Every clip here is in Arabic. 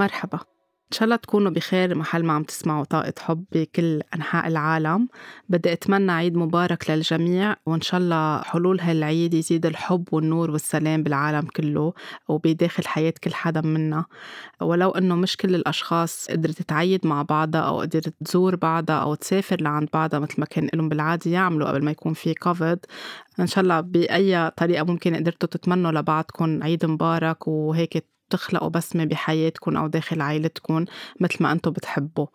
مرحبا. إن شاء الله تكونوا بخير محل ما عم تسمعوا طاقة حب بكل أنحاء العالم. بدي أتمنى عيد مبارك للجميع وإن شاء الله حلول هالعيد يزيد الحب والنور والسلام بالعالم كله وبداخل حياة كل حدا منا. ولو إنه مش كل الأشخاص قدرت تعيد مع بعضها أو قدرت تزور بعضها أو تسافر لعند بعضها مثل ما كان لهم بالعادة يعملوا قبل ما يكون في كوفيد إن شاء الله بأي طريقة ممكن قدرتوا تتمنوا لبعضكم عيد مبارك وهيك تخلقوا بسمة بحياتكم أو داخل عائلتكم مثل ما أنتم بتحبوا.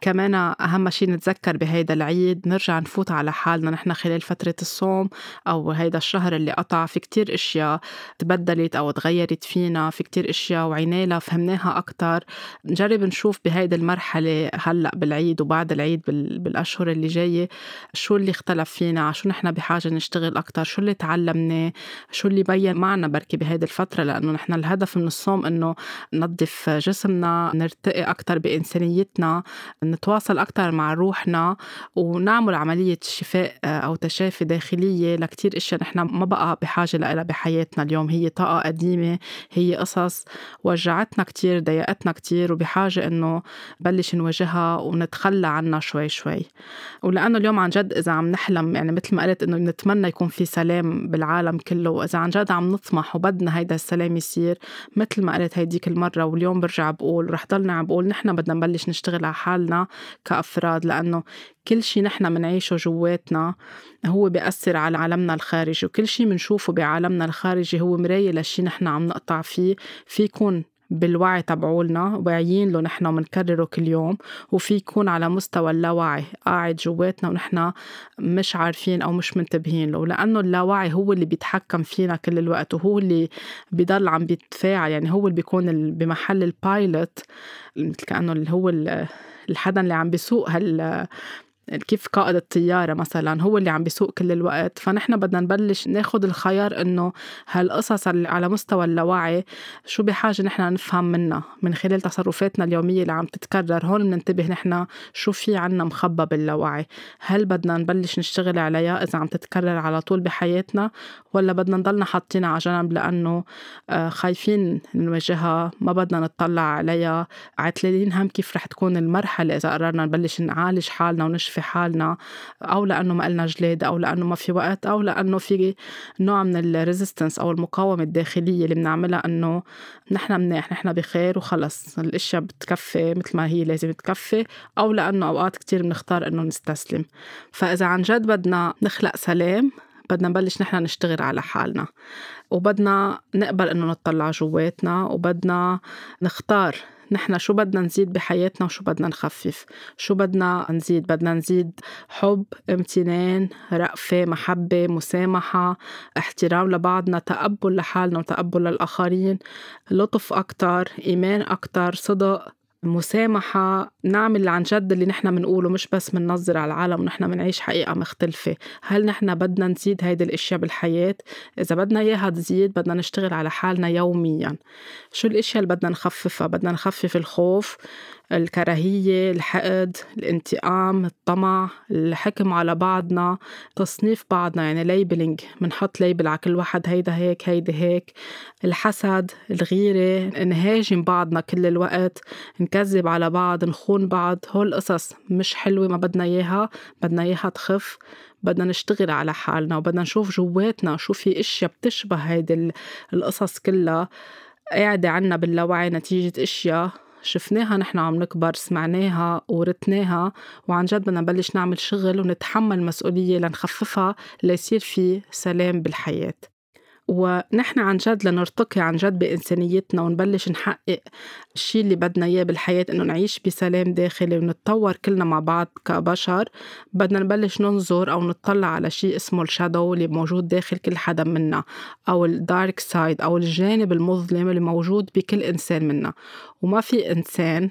كمان أهم شيء نتذكر بهيدا العيد نرجع نفوت على حالنا نحن خلال فترة الصوم أو هيدا الشهر اللي قطع في كتير إشياء تبدلت أو تغيرت فينا في كتير إشياء وعينينا فهمناها أكتر. نجرب نشوف بهيدي المرحلة هلأ بالعيد وبعد العيد بالأشهر اللي جاية شو اللي اختلف فينا شو نحن بحاجة نشتغل أكتر شو اللي تعلمناه شو اللي بين معنا بركي بهيدي الفترة لأنه نحن الهدف من الصوم اليوم إنه ننظف جسمنا نرتقي أكثر بإنسانيتنا نتواصل أكثر مع روحنا ونعمل عملية شفاء آه، أو تشافي داخلية لكتير إشياء نحن ما بقى بحاجة لها بحياتنا اليوم. هي طاقة قديمة هي قصص. وجعتنا كتير ضايقتنا كتير وبحاجة إنه نبلش نواجهها ونتخلى عنها شوي شوي. ولأنه اليوم عن جد إذا عم نحلم يعني مثل ما قلت إنه بنتمنى يكون في سلام بالعالم كله وإذا عن جد عم نطمح وبدنا هيدا السلام يصير مثل ما قلت هيديك المرة واليوم برجع بقول رح ضلنا عم بقول نحن بدنا نبلش نشتغل على حالنا كأفراد لأنه كل شي نحن منعيشه جواتنا هو بيأثر على عالمنا الخارجي وكل شي منشوفه بعالمنا الخارجي هو مراية للشي نحن عم نقطع فيه في يكون بالوعي تبعولنا واعيين له نحن ومنكرره كل يوم وفي يكون على مستوى اللاوعي قاعد جواتنا ونحن مش عارفين أو مش منتبهين له لأنه اللاوعي هو اللي بيتحكم فينا كل الوقت وهو اللي بيضل عم بيتفاعل يعني هو اللي بيكون بمحل البايلوت مثل اللي هو الحدا اللي عم بيسوق هال كيف قائد الطيارة مثلا هو اللي عم بيسوق كل الوقت فنحن بدنا نبلش ناخد الخيار إنه هالقصص على مستوى اللاوعي شو بحاجة نحن نفهم منها من خلال تصرفاتنا اليومية اللي عم تتكرر. هون بننتبه نحن شو في عنا مخبى باللاوعي هل بدنا نبلش نشتغل عليها إذا عم تتكرر على طول بحياتنا ولا بدنا نضلنا حاطينها على جنب لأنه آه، خايفين نواجهها ما بدنا نطلع عليها. عتلين هم كيف رح تكون المرحلة إذا قررنا نبلش نعالج حالنا ونشفي في حالنا أو لأنه ما لنا جلاد أو لأنه ما في وقت أو لأنه في نوع من الريزيستنس أو المقاومة الداخلية اللي بنعملها إنه نحن منيح نحن بخير وخلص. الأشياء بتكفي مثل ما هي لازم تكفي أو لأنه أوقات كتير بنختار إنه نستسلم. فإذا عن جد بدنا نخلق سلام بدنا نبلش نحن نشتغل على حالنا. وبدنا نقبل إنه نطلع جواتنا وبدنا نختار نحن شو بدنا نزيد بحياتنا وشو بدنا نخفف؟ شو بدنا نزيد؟ بدنا نزيد حب امتنان رأفة محبة مسامحة احترام لبعضنا تقبل لحالنا وتقبل للآخرين لطف أكتر إيمان أكتر صدق مسامحة نعمل عن جد اللي نحن بنقوله مش بس بننظر على العالم ونحن بنعيش حقيقة مختلفة. هل نحن بدنا نزيد هيدي الأشياء بالحياة؟ إذا بدنا إياها تزيد بدنا نشتغل على حالنا يوميا. شو الأشياء اللي بدنا نخففها؟ بدنا نخفف الخوف الكراهية الحقد الانتقام الطمع الحكم على بعضنا تصنيف بعضنا يعني labeling بنحط label على كل واحد هيدا هيك هيدا هيك. الحسد الغيرة نهاجم بعضنا كل الوقت. نكذب على بعض نخون بعض هول القصص مش حلوة ما بدنا إياها بدنا إياها تخف بدنا نشتغل على حالنا وبدنا نشوف جواتنا شو في أشياء بتشبه هيدي القصص كلها. قاعدة عنا باللاوعي نتيجة أشياء شفناها نحن عم نكبر سمعناها ورثناها وعن جد بدنا نبلش نعمل شغل ونتحمل مسؤولية لنخففها ليصير في سلام بالحياة. ونحن عن جد لنرتقي عن جد بإنسانيتنا ونبلش نحقق الشيء اللي بدنا إياه بالحياة إنه نعيش بسلام داخلي ونتطور كلنا مع بعض كبشر. بدنا نبلش ننظر أو نطلع على شيء اسمه ال shadow اللي موجود داخل كل حدا منا أو ال dark side أو الجانب المظلم اللي موجود بكل إنسان منا. وما في إنسان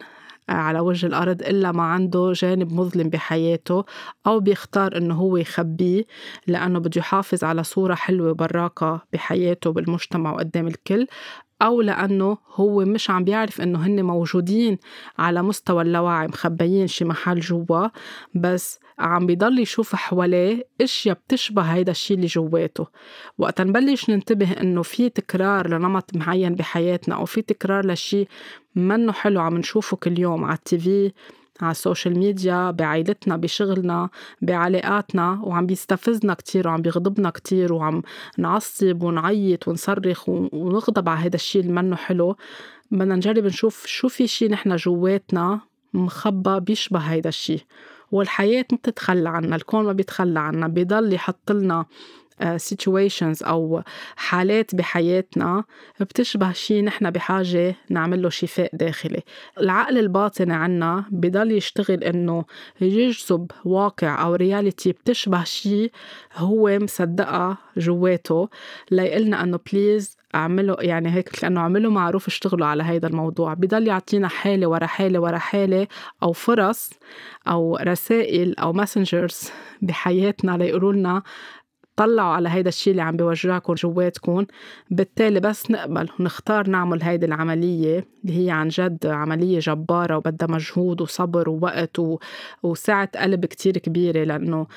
على وجه الأرض إلا ما عنده جانب مظلم بحياته أو بيختار إنه هو يخبيه لأنه بده يحافظ على صورة حلوة براقة بحياته بالمجتمع وقدام الكل. أو لأنه هو مش عم بيعرف إنه هن موجودين على مستوى اللاوعي مخبيين شي محل جوا بس عم بيضل يشوف حواليه إشياء بتشبه هيدا الشي اللي جواته. وقتا نبلش ننتبه إنه في تكرار لنمط معين بحياتنا أو في تكرار لشي منه حلو عم نشوفه كل يوم على ال TV على ال social media بعائلتنا بشغلنا بعلاقاتنا وعم بيستفزنا كتير وعم بيغضبنا كتير وعم نعصب ونعيط ونصرخ ونغضب على هذا الشيء اللي منه حلو. بدنا نجرب نشوف شو في شيء نحن جواتنا مخبى بيشبه هيدا الشيء والحياة ما بتتخلى عنا الكون ما بيتخلى عنا بيضل يحط لنا situations أو حالات بحياتنا بتشبه شيء نحن بحاجة نعمل له شفاء داخلي. العقل الباطني عنا بضل يشتغل إنه يجذب واقع أو رياليتي بتشبه شيء هو مصدقها جواته ليقلنا إنه please اعملوا يعني هيك كانه اعملوا معروف اشتغلوا على هيدا الموضوع. بضل يعطينا حالة ورا حالة ورا حالة أو فرص أو رسائل أو messengers بحياتنا ليقولوا لنا طلعوا على هيدا الشيء اللي عم بيوجعكم جواتكم. بالتالي بس نقبل ونختار نعمل هيدي العملية اللي هي عن جد عملية جبارة وبدها مجهود وصبر ووقت و... وسعة قلب كتير كبيرة لأنه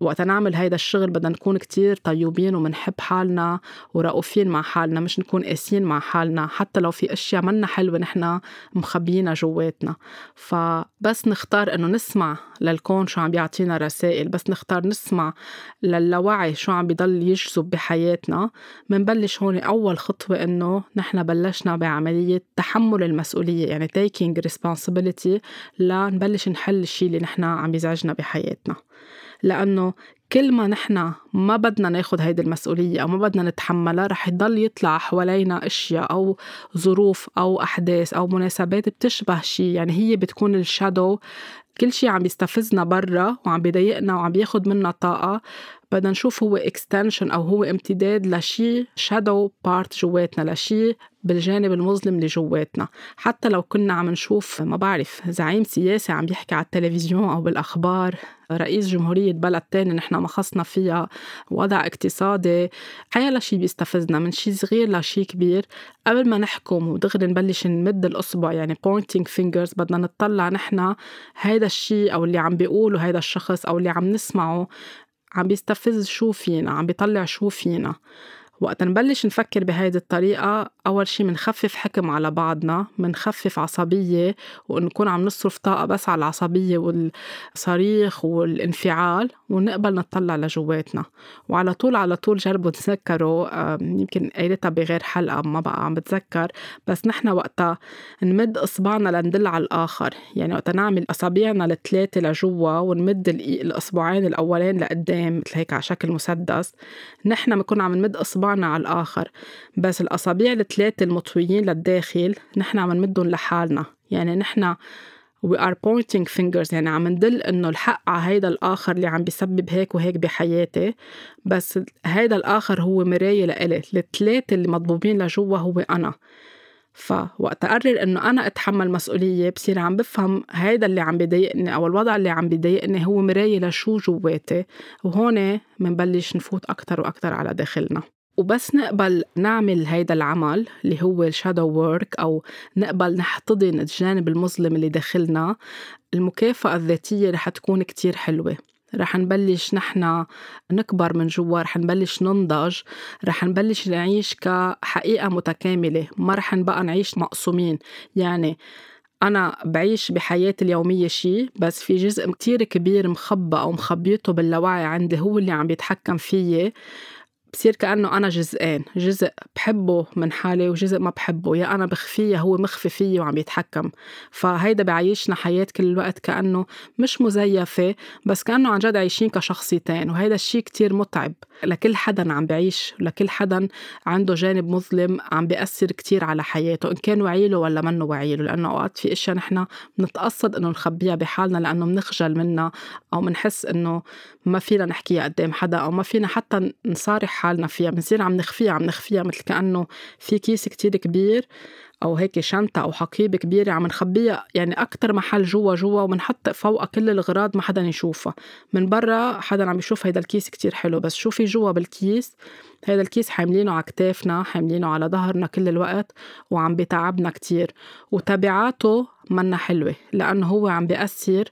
وقت نعمل هيدا الشغل بدنا نكون كتير طيوبين ومنحب حالنا ورؤوفين مع حالنا مش نكون قاسيين مع حالنا حتى لو في أشياء منا حلوة نحن مخبيينها جواتنا. فبس نختار إنه نسمع للكون شو عم بيعطينا رسائل بس نختار نسمع للوعي شو عم بيضل يجذب بحياتنا. منبلش هون أول خطوة إنه نحن بلشنا بعملية تحمل المسؤولية يعني taking responsibility لنبلش نحل الشيء اللي نحن عم بيزعجنا بحياتنا. لأنه كل ما نحن ما بدنا ناخد هيدي المسؤولية أو ما بدنا نتحملها رح يضل يطلع حوالينا أشياء أو ظروف أو أحداث أو مناسبات بتشبه شيء يعني هي بتكون ال shadow كل شيء عم يستفزنا برا وعم بيضايقنا وعم بياخد منا طاقة. بدنا نشوف هو extension أو هو امتداد لشي shadow part جواتنا لشي بالجانب المظلم اللي جواتنا. حتى لو كنا عم نشوف ما بعرف زعيم سياسي عم يحكي على التلفزيون أو بالأخبار رئيس جمهورية بلد تاني نحن ما خصنا فيها وضع اقتصادي حيا شي بيستفزنا من شي صغير لشي كبير. قبل ما نحكم ودغري نبلش نمد الأصبع يعني pointing fingers بدنا نطلع نحن هيدا الشي أو اللي عم بيقوله هيدا الشخص أو اللي عم نسمعه عم بيستفز شو فينا عم بيطلع شو فينا. وقت نبلش نفكر بهيدي الطريقة أول شي منخفف حكم على بعضنا منخفف عصبية ونكون عم نصرف طاقة بس على العصبية والصريخ والانفعال ونقبل نطلع لجواتنا. وعلى طول على طول جربوا تذكروا يمكن قايلتها بغير حلقة ما بقى عم بتذكر بس نحن وقتها نمد إصبعنا لندل على الآخر. يعني وقتها نعمل أصابعنا الثلاثة لجوا ونمد الإصبعين الأولين لقدام مثل هيك على شكل مسدس. نحن بنكون عم نمد إصبعنا على الآخر. بس الأصابع الثلاثة المطويين للداخل نحن عم نمدهم لحالنا. يعني نحن we are pointing fingers. يعني عم ندل إنه الحق على هيدا الآخر اللي عم بيسبب هيك وهيك بحياتي. بس هيدا الآخر هو مراية لإلي. الثلاثة اللي مضبوبين لجوا هو أنا. فوقت أقرر إنه أنا أتحمل مسؤولية بصير عم بفهم هيدا اللي عم بضايقني أو الوضع اللي عم بضايقني هو مراية لشو جواتي. وهون منبلش نفوت أكتر وأكتر على داخلنا. وبس نقبل نعمل هيدا العمل اللي هو الشادو وورك أو نقبل نحتضن الجانب المظلم اللي داخلنا. المكافأة الذاتية رح تكون كتير حلوة. رح نبلش نحن نكبر من جوا رح نبلش ننضج رح نبلش نعيش كحقيقة متكاملة. ما رح نبقى نعيش مقسومين. يعني أنا بعيش بحياتي اليومية شي بس في جزء كتير كبير مخبى أو مخبيته باللاوعي عندي هو اللي عم بيتحكم فيي. بصير كأنه أنا جزئين. جزء بحبه من حالي وجزء ما بحبه. يا أنا بخفيه هو مخفي فيي وعم يتحكم. فهيدا بعيشنا حياة كل الوقت كأنه مش مزيفة بس كأنه عن جد عايشين كشخصيتين. وهيدا الشيء كتير متعب. لكل حدا عم بعيش لكل حدا عنده جانب مظلم عم بيأثر كتير على حياته إن كان وعيله ولا منه وعيله لأنه أوقات في إشياء نحن بنتقصد إنه نخبيها بحالنا لأنه بنخجل منها أو بنحس إنه ما فينا نحكيها قدام حدا أو ما فينا حتى نصارح حالنا فيها بنصير عم نخفيها عم نخفيها مثل كأنه في كيس كتير كبير أو هيك شنطة أو حقيبه كبيره عم نخبيها يعني أكثر محل جوا جوا وبنحط فوقها كل الاغراض ما حدا يشوفها. من برا حدا عم يشوف هيدا الكيس كتير حلو بس شوفي جوا بالكيس؟ هيدا الكيس حاملينه على كتافنا حاملينه على ظهرنا كل الوقت وعم بتعبنا كتير. وتبعاته منا حلوة لأنه هو عم بيأثر.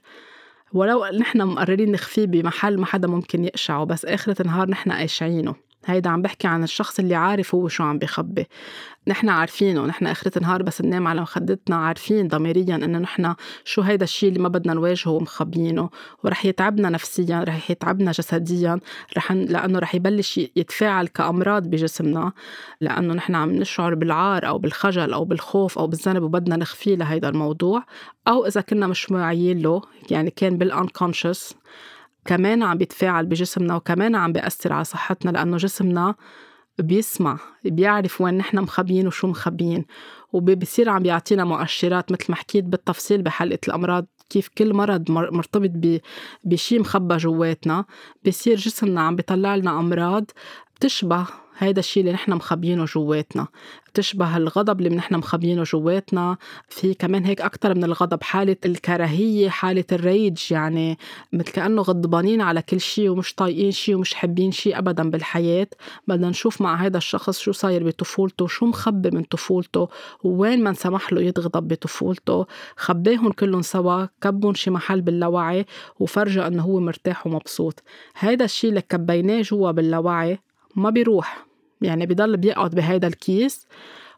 ولو نحن مقررين نخفيه بمحل ما حدا ممكن يقشعه بس آخرة النهار نحن قاشعينه. هيدا عم بحكي عن الشخص اللي عارف هو شو عم بخبي. نحن عارفينه نحن آخرة النهار بس ننام على مخدتنا عارفين ضميريا إنه نحن شو هيدا الشيء اللي ما بدنا نواجهه ومخبيينه ورح يتعبنا نفسيا رح يتعبنا جسديا رح لأنه رح يبلش يتفاعل كأمراض بجسمنا. لأنه نحن عم نشعر بالعار أو بالخجل أو بالخوف أو بالذنب وبدنا نخفيه لهيدا الموضوع. أو إذا كنا مش واعيين له يعني كان بالأنكونشس. كمان عم بيتفاعل بجسمنا وكمان عم بيأثر على صحتنا لأنه جسمنا بيسمع بيعرف وين نحن مخبيين وشو مخبيين وبصير عم بيعطينا مؤشرات مثل ما حكيت بالتفصيل بحلقة الأمراض كيف كل مرض مرتبط بشي مخبى جواتنا بصير جسمنا عم بيطلع لنا أمراض بتشبه هيدا الشيء اللي نحن مخبيينه جواتنا. بتشبه الغضب اللي نحن مخبيينه جواتنا. في كمان هيك أكتر من الغضب حالة الكراهية حالة الريج يعني مثل كأنه غضبانين على كل شيء ومش طايقين شيء ومش حابين شيء أبدا بالحياة. بدنا نشوف مع هذا الشخص شو صاير بطفولته شو مخبي من طفولته وين ما انسمح له يتغضب بطفولته. خباهم كلهم سوا كبهم شي محل باللاوعي وفرجه إنه هو مرتاح ومبسوط. هيدا الشيء اللي كبيناه جوا باللاوعي ما بيروح. يعني بضل بيقعد بهيدا الكيس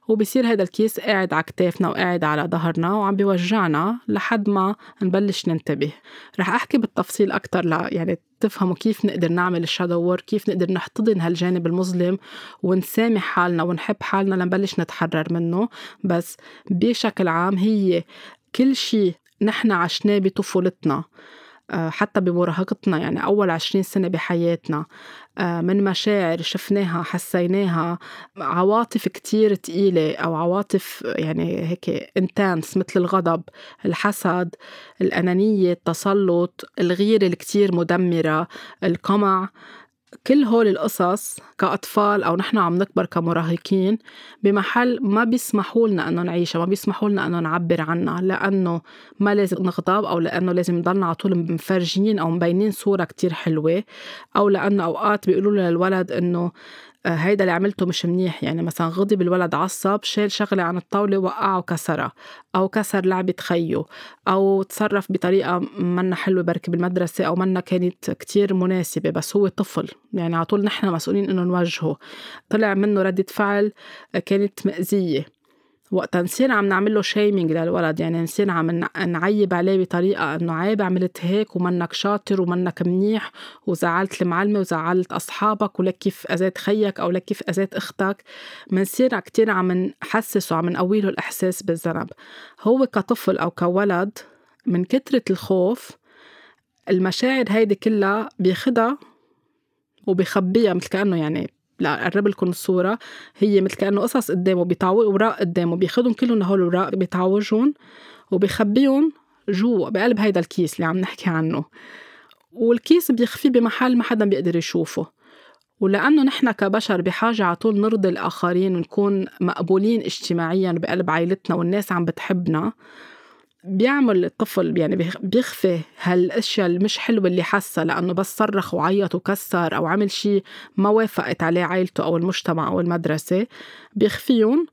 وبصير هيدا الكيس قاعد على كتافنا وقاعد على ظهرنا وعم بيوجعنا لحد ما نبلش ننتبه. رح أحكي بالتفصيل أكتر ل يعني تفهموا كيف نقدر نعمل ال shadow work كيف نقدر نحتضن هالجانب المظلم ونسامح حالنا ونحب حالنا لنبلش نتحرر منه. بس بشكل عام هي كل شيء نحن عشناه بطفولتنا. حتى بمراهقتنا يعني أول عشرين سنة بحياتنا آه، من مشاعر شفناها حسيناها عواطف كتير تقيلة أو عواطف يعني هيك انتانس مثل الغضب الحسد الأنانية التسلط الغيرة الكتير مدمرة القمع. كل هول القصص كأطفال أو نحن عم نكبر كمراهقين بمحل ما بيسمحوا لنا إنه نعيشها ما بيسمحوا لنا إنه نعبر عنها لأنه ما لازم نغضب أو لأنه لازم نضلنا على طول مفرجين أو مبينين صورة كتير حلوة أو لأنه أوقات بيقولوا للولد إنه هيدا اللي عملته مش منيح. يعني مثلا غضب الولد عصب شال شغلة عن الطاولة وقعه وكسرها أو كسر لعبة خيه أو تصرف بطريقة منا حلوة بركي بالمدرسة أو منا كانت كتير مناسبة بس هو طفل. يعني على طول نحن مسؤولين إنه نوجهه. طلع منه ردة فعل كانت مأذية وقتا نصير عم نعمل له shaming للولد. يعني نصير عم نعيب عليه بطريقة إنه عيب عملت هيك ومنك شاطر ومنك منيح وزعلت المعلمة وزعلت أصحابك ولك كيف أذيت خيك أو لك كيف أذيت أختك. منصير كتير عم نحسس وعم نقوي له الإحساس بالذنب. هو كطفل أو كولد من كترة الخوف المشاعر هيدي كلها بياخدها وبيخبيها مثل كأنه يعني لأقرب لكم الصورة هي مثل كأنه قصص قدامه بيتعوج أوراق قدامه بياخدهم كلهم هول الأوراق بيتعوجهم وبيخبيهم جوا بقلب هيدا الكيس اللي عم نحكي عنه. والكيس بيخفيه بمحل ما حدا بيقدر يشوفه. ولأنه نحن كبشر بحاجة على طول نرضي الآخرين ونكون مقبولين اجتماعيا بقلب عائلتنا والناس عم بتحبنا بيعمل الطفل يعني بيخفي هالأشياء المش حلوة اللي حسها لأنه بس صرخ وعيط وكسر أو عمل شيء ما وافقت عليه عائلته أو المجتمع أو المدرسة بيخفيهم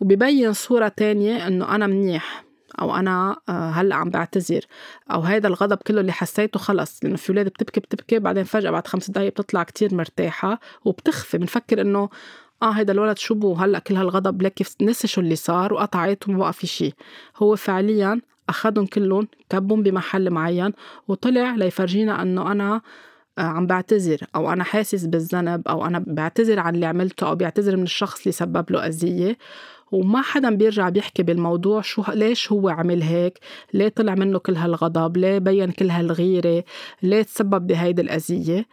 وبيبين صورة تانية إنه أنا منيح أو أنا آه، هلأ عم بعتذر أو هيدا الغضب كله اللي حسيته خلص لأنه في أولاد بتبكي بتبكي بعدين فجأة بعد خمس دقائق بتطلع كتير مرتاحة وبتخفي بنفكر إنه آه هيدا الولد شو بو؟ هلأ كل هالغضب لك نسي شو اللي صار وقطعت وما بقى في شيء هو فعليا اخذهم كلهم كبهم بمحل معين وطلع ليفرجينا إنه أنا آه، عم بعتذر أو أنا حاسس بالذنب أو أنا بعتذر عن اللي عملته أو بعتذر من الشخص اللي سبب له أذية. وما حدا بيرجع بيحكي بالموضوع شو ليش هو عمل هيك؟ ليه طلع منه كل هالغضب؟ ليه بين كل هالغيرة؟ ليه تسبب بهيدي الأذية؟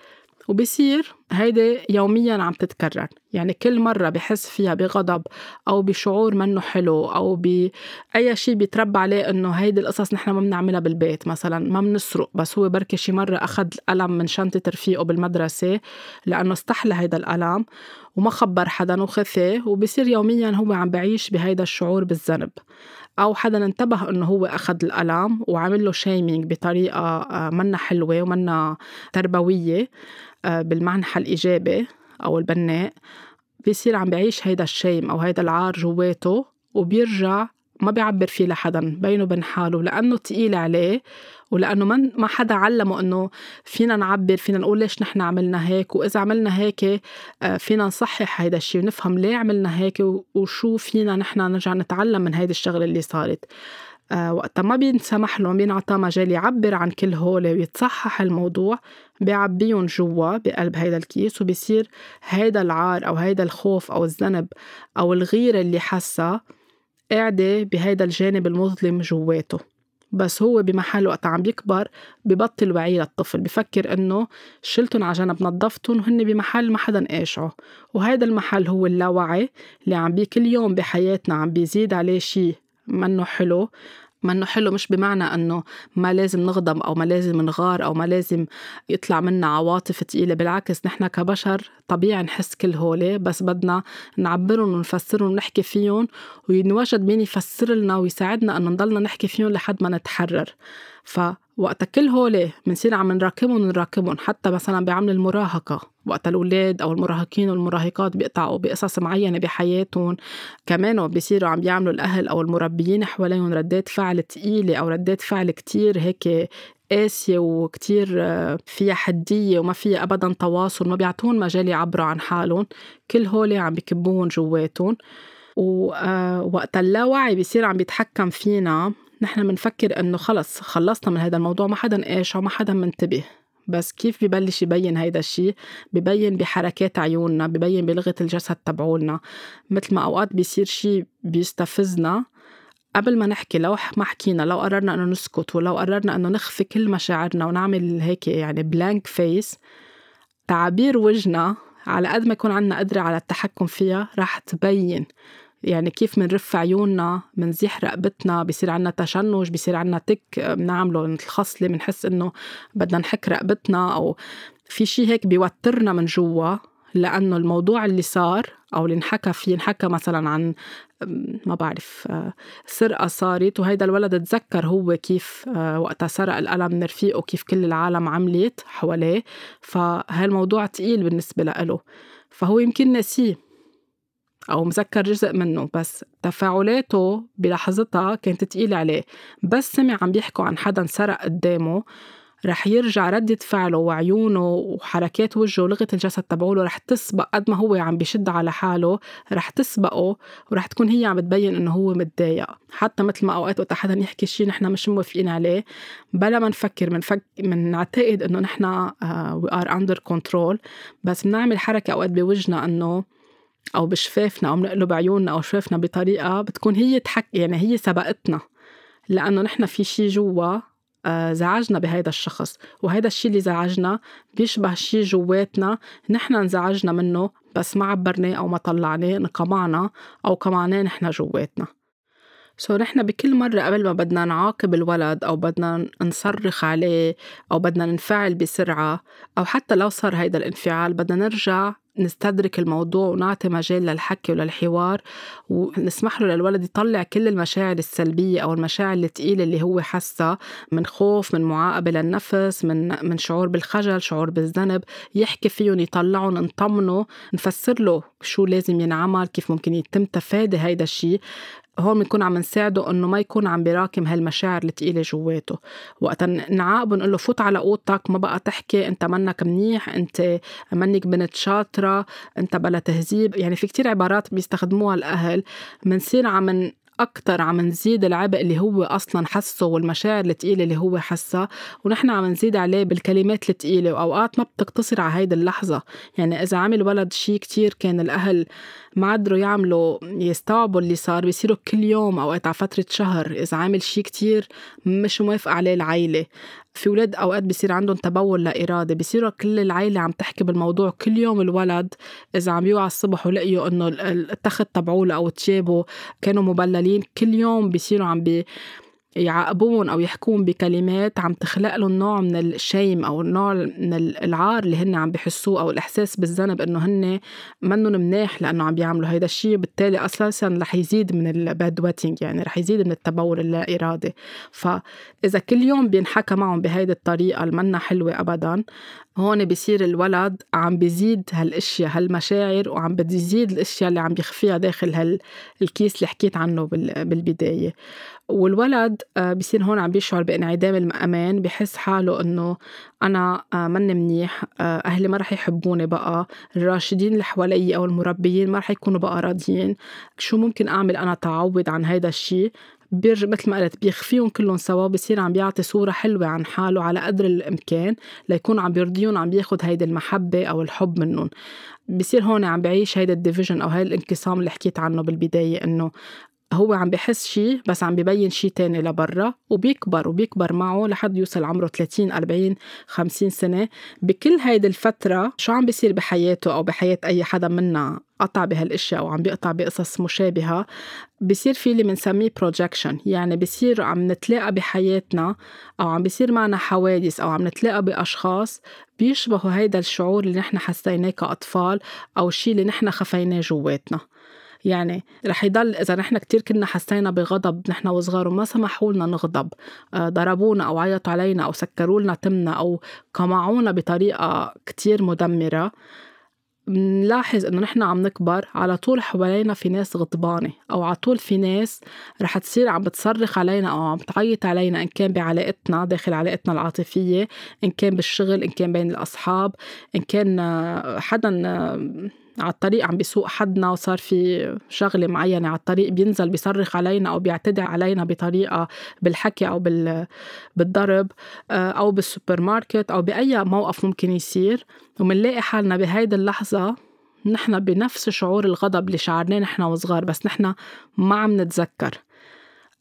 وبصير هيدي يوميا عم تتكرر. يعني كل مرة بحس فيها بغضب أو بشعور منه حلو أو بأي شيء بيتربى عليه إنه هيدي القصص نحن ما بنعملها بالبيت مثلا ما بنسرق بس هو بركي شي مرة أخذ القلم من شنطة رفيقه بالمدرسة لأنه استحلى هيدا القلم وما خبر حدا وخفي وبصير يوميا هو عم بعيش بهيدا الشعور بالذنب. أو حدا انتبه إنه هو أخذ القلم وعمل له شيمينج بطريقة آه، منا حلوة ومنا تربوية آه، بالمعنى الإيجابي أو البناء بيصير عم بعيش هيدا الشيم أو هيدا العار جواته وبيرجع ما بيعبر فيه لحدا بينه وبين حاله لأنه تقيل عليه ولأنه ما حدا علمه إنه فينا نعبر فينا نقول ليش نحن عملنا هيك وإذا عملنا هيك آه، فينا نصحح هيدا الشيء ونفهم ليه عملنا هيك وشو فينا نحن نرجع نتعلم من هيدي الشغلة اللي صارت. آه وقتا ما بينسمح له بينعطى مجال يعبر عن كل هول ويتصحح الموضوع بيعبيهم جوا بقلب هيدا الكيس وبصير هيدا العار أو هيدا الخوف أو الذنب أو الغيرة اللي حسها قاعدة بهيدا الجانب المظلم جواته بس هو بمحل وقت عم بيكبر ببطل وعي للطفل بفكر إنه شلتن على جنب نظفتن وهن بمحل ما حدا قاشعه وهيدا المحل هو اللاوعي اللي عم بي كل يوم بحياتنا عم بيزيد عليه شي منه حلو. منه حلو مش بمعنى إنه ما لازم نغضب أو ما لازم نغار أو ما لازم يطلع منا عواطف ثقيله بالعكس نحن كبشر طبيعي نحس كل هول بس بدنا نعبرهم ونفسرهم ونحكي فيهم وينوجد مين يفسر لنا ويساعدنا إنه نضلنا نحكي فيهم لحد ما نتحرر. ف وقت كل هول بنصير عم نراكمهم ونراكمهم حتى مثلا بعمل المراهقة. وقت الأولاد أو المراهقين والمراهقات بيقطعوا بقصص معينة بحياتهم. كمان بيصيروا عم بيعملوا الأهل أو المربيين حواليهم ردات فعل تقيلة أو ردات فعل كتير هيك قاسية وكتير آه، فيها حدية وما فيها أبدا تواصل ما بيعطون مجال يعبروا عن حالهم. كل هول عم بكبوهم جواتهم. ووقت آه، اللاوعي بيصير عم بيتحكم فينا. نحن بنفكر إنه خلص خلصنا من هذا الموضوع ما حدا قاشع وما حدا منتبه. بس كيف ببلش يبين هيدا الشيء ببين بحركات عيوننا ببين بلغة الجسد تبعولنا. مثل ما أوقات بيصير شيء بيستفزنا قبل ما نحكي لو ما حكينا لو قررنا إنه نسكت ولو قررنا إنه نخفي كل مشاعرنا ونعمل هيك يعني blank face تعابير وجهنا على قد ما يكون عنا قدرة على التحكم فيها رح تبين. يعني كيف منرف عيوننا منزيح رقبتنا بصير عنا تشنج بصير عنا تك بنعمله مثل خصلة بنحس إنه بدنا نحك رقبتنا أو في شيء هيك بيوترنا من جوا لأنه الموضوع اللي صار أو اللي انحكى فيه انحكى مثلا عن ما بعرف سرقة صارت وهيدا الولد تذكر هو كيف وقتها سرق القلم من رفيقه كيف كل العالم عملت حواليه فهالموضوع تقيل بالنسبة له فهو يمكن نسيه أو مذكر جزء منه بس تفاعلاته بلحظتها كانت تقيلة عليه. بس سمع عم بيحكوا عن حدا سرق قدامه رح يرجع ردة فعله وعيونه وحركات وجهه ولغة الجسد تبعوله رح تسبق قد ما هو عم بشد على حاله رح تسبقه ورح تكون هي عم بتبين إنه هو متضايق. حتى مثل ما أوقات وقت حدا يحكي شيء نحن مش موافقين عليه بلا ما نفكر منفك من نعتقد إنه نحن we are under control بس بنعمل حركة أوقات بوجهنا إنه أو بشفافنا أو بنقلب عيوننا أو شفافنا بطريقة بتكون هي تحكي يعني هي سبقتنا. لأنه نحن في شيء جوا آه، زعجنا بهيدا الشخص. وهيدا الشيء اللي زعجنا بيشبه شيء جواتنا نحن انزعجنا منه بس ما عبرناه أو ما طلعناه انقمعنا أو قمعناه نحن جواتنا. سو نحن بكل مرة قبل ما بدنا نعاقب الولد أو بدنا نصرخ عليه أو بدنا ننفعل بسرعة أو حتى لو صار هيدا الانفعال بدنا نرجع نستدرك الموضوع ونعطي مجال للحكي وللحوار ونسمح له للولد يطلع كل المشاعر السلبية أو المشاعر الثقيلة اللي هو حسها من خوف من معاقبة للنفس من من شعور بالخجل شعور بالذنب يحكي فيهم يطلعهم نطمنه نفسر له شو لازم ينعمل كيف ممكن يتم تفادي هيدا الشيء هون بنكون عم نساعده إنه ما يكون عم بيراكم هالمشاعر الثقيله جواته. وقت نعاقبه نقول له فوت على أوضتك ما بقى تحكي أنت منك منيح أنت منك بنت شاطرة أنت بلا تهذيب. يعني في كتير عبارات بيستخدموها الأهل. بنصير عم أكتر عم نزيد العبء اللي هو أصلا حسه والمشاعر الثقيلة اللي هو حسها ونحن عم نزيد عليه بالكلمات الثقيلة وأوقات ما بتقتصر على هيدي اللحظة. يعني إذا عمل ولد شيء كتير كان الأهل ما قدروا يعملوا يستوعبوا اللي صار بيصيروا كل يوم أوقات على فترة شهر إذا عامل شيء كتير مش موافقة عليه العيلة. في ولاد أوقات بصير عندهم تبول لا ارادي بصيروا كل العيلة عم تحكي بالموضوع كل يوم الولد إذا عم يوعى الصبح ولقيوا إنه التخت تبعوله أو تيابه كانوا مبللين كل يوم بصيروا عم بي يعاقبون أو يحكون بكلمات عم تخلق لهم نوع من الشيم أو نوع من العار اللي هن عم بحسوه أو الإحساس بالذنب إنه هن منهن مناح لأنه عم بيعملوا. هيدا الشيء بالتالي أساسا رح يزيد من ال bed wetting يعني رح يزيد من التبول اللا ارادي فإذا كل يوم بينحكى معهم بهيدي الطريقة المنا حلوة ابدا هون بصير الولد عم بيزيد هالأشياء هالمشاعر وعم بيزيد الأشياء اللي عم بيخفيها داخل هالكيس اللي حكيت عنه بالبداية. والولد آه، بصير هون عم بيشعر بانعدام الأمان بحس حاله إنه أنا آه، مني منيح آه، أهلي ما رح يحبوني بقى الراشدين اللي حوالي أو المربيين ما رح يكونوا بقى راضيين. شو ممكن أعمل؟ أنا تعوض عن هيدا الشيء بيرجع مثل ما قلت بيخفيهم كلهم سوا بصير عم بيعطي صورة حلوة عن حاله على قدر الإمكان ليكون عم بيرضيهم عم بياخد هيدي المحبة أو الحب منهم. بصير هون عم بعيش هيدا الديفيجن أو هيدا الانقسام اللي حكيت عنه بالبداية إنه هو عم بحس شيء بس عم ببين شيء تاني لبرا وبيكبر وبيكبر معه لحد يوصل عمره 30 40 50 سنة. بكل هيدي الفترة شو عم بيصير بحياته أو بحياة أي حدا منا قطع بهالأشياء أو عم بيقطع بقصص مشابهة بصير في اللي بنسميه بروجكشن يعني بصير عم نتلاقى بحياتنا أو عم بيصير معنا حوادث أو عم نتلاقى بأشخاص بيشبهوا هيدا الشعور اللي نحن حسيناه كأطفال أو الشيء اللي نحن خفيناه جواتنا. يعني رح يضل إذا نحن كتير كنا حسينا بغضب نحن وصغار وما سمحوا لنا نغضب. آه، ضربونا أو عيطوا علينا أو سكروا لنا تمنا أو قمعونا بطريقة كتير مدمرة. بنلاحظ إنه نحن عم نكبر على طول حوالينا في ناس غضبانة أو على طول في ناس رح تصير عم بتصرخ علينا أو عم تعيط علينا إن كان بعلاقتنا داخل علاقتنا العاطفية إن كان بالشغل إن كان بين الأصحاب إن كان حدا على الطريق عم بيسوق حدنا وصار في شغلة معينة على الطريق بينزل بيصرخ علينا أو بيعتدي علينا بطريقة بالحكي أو بالضرب آه، أو بالسوبر ماركت أو بأي موقف ممكن يصير. ومنلاقي حالنا بهيدي اللحظة نحن بنفس شعور الغضب اللي شعرناه نحن وصغار بس نحن ما عم نتذكر.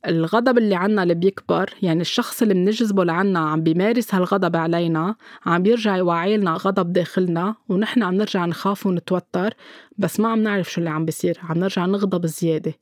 الغضب اللي عنا اللي بيكبر يعني الشخص اللي بنجذبه لعنا عم بيمارس هالغضب علينا عم بيرجع يوعي لنا غضب داخلنا ونحن عم نرجع نخاف ونتوتر بس ما عم نعرف شو اللي عم بيصير عم نرجع نغضب زيادة.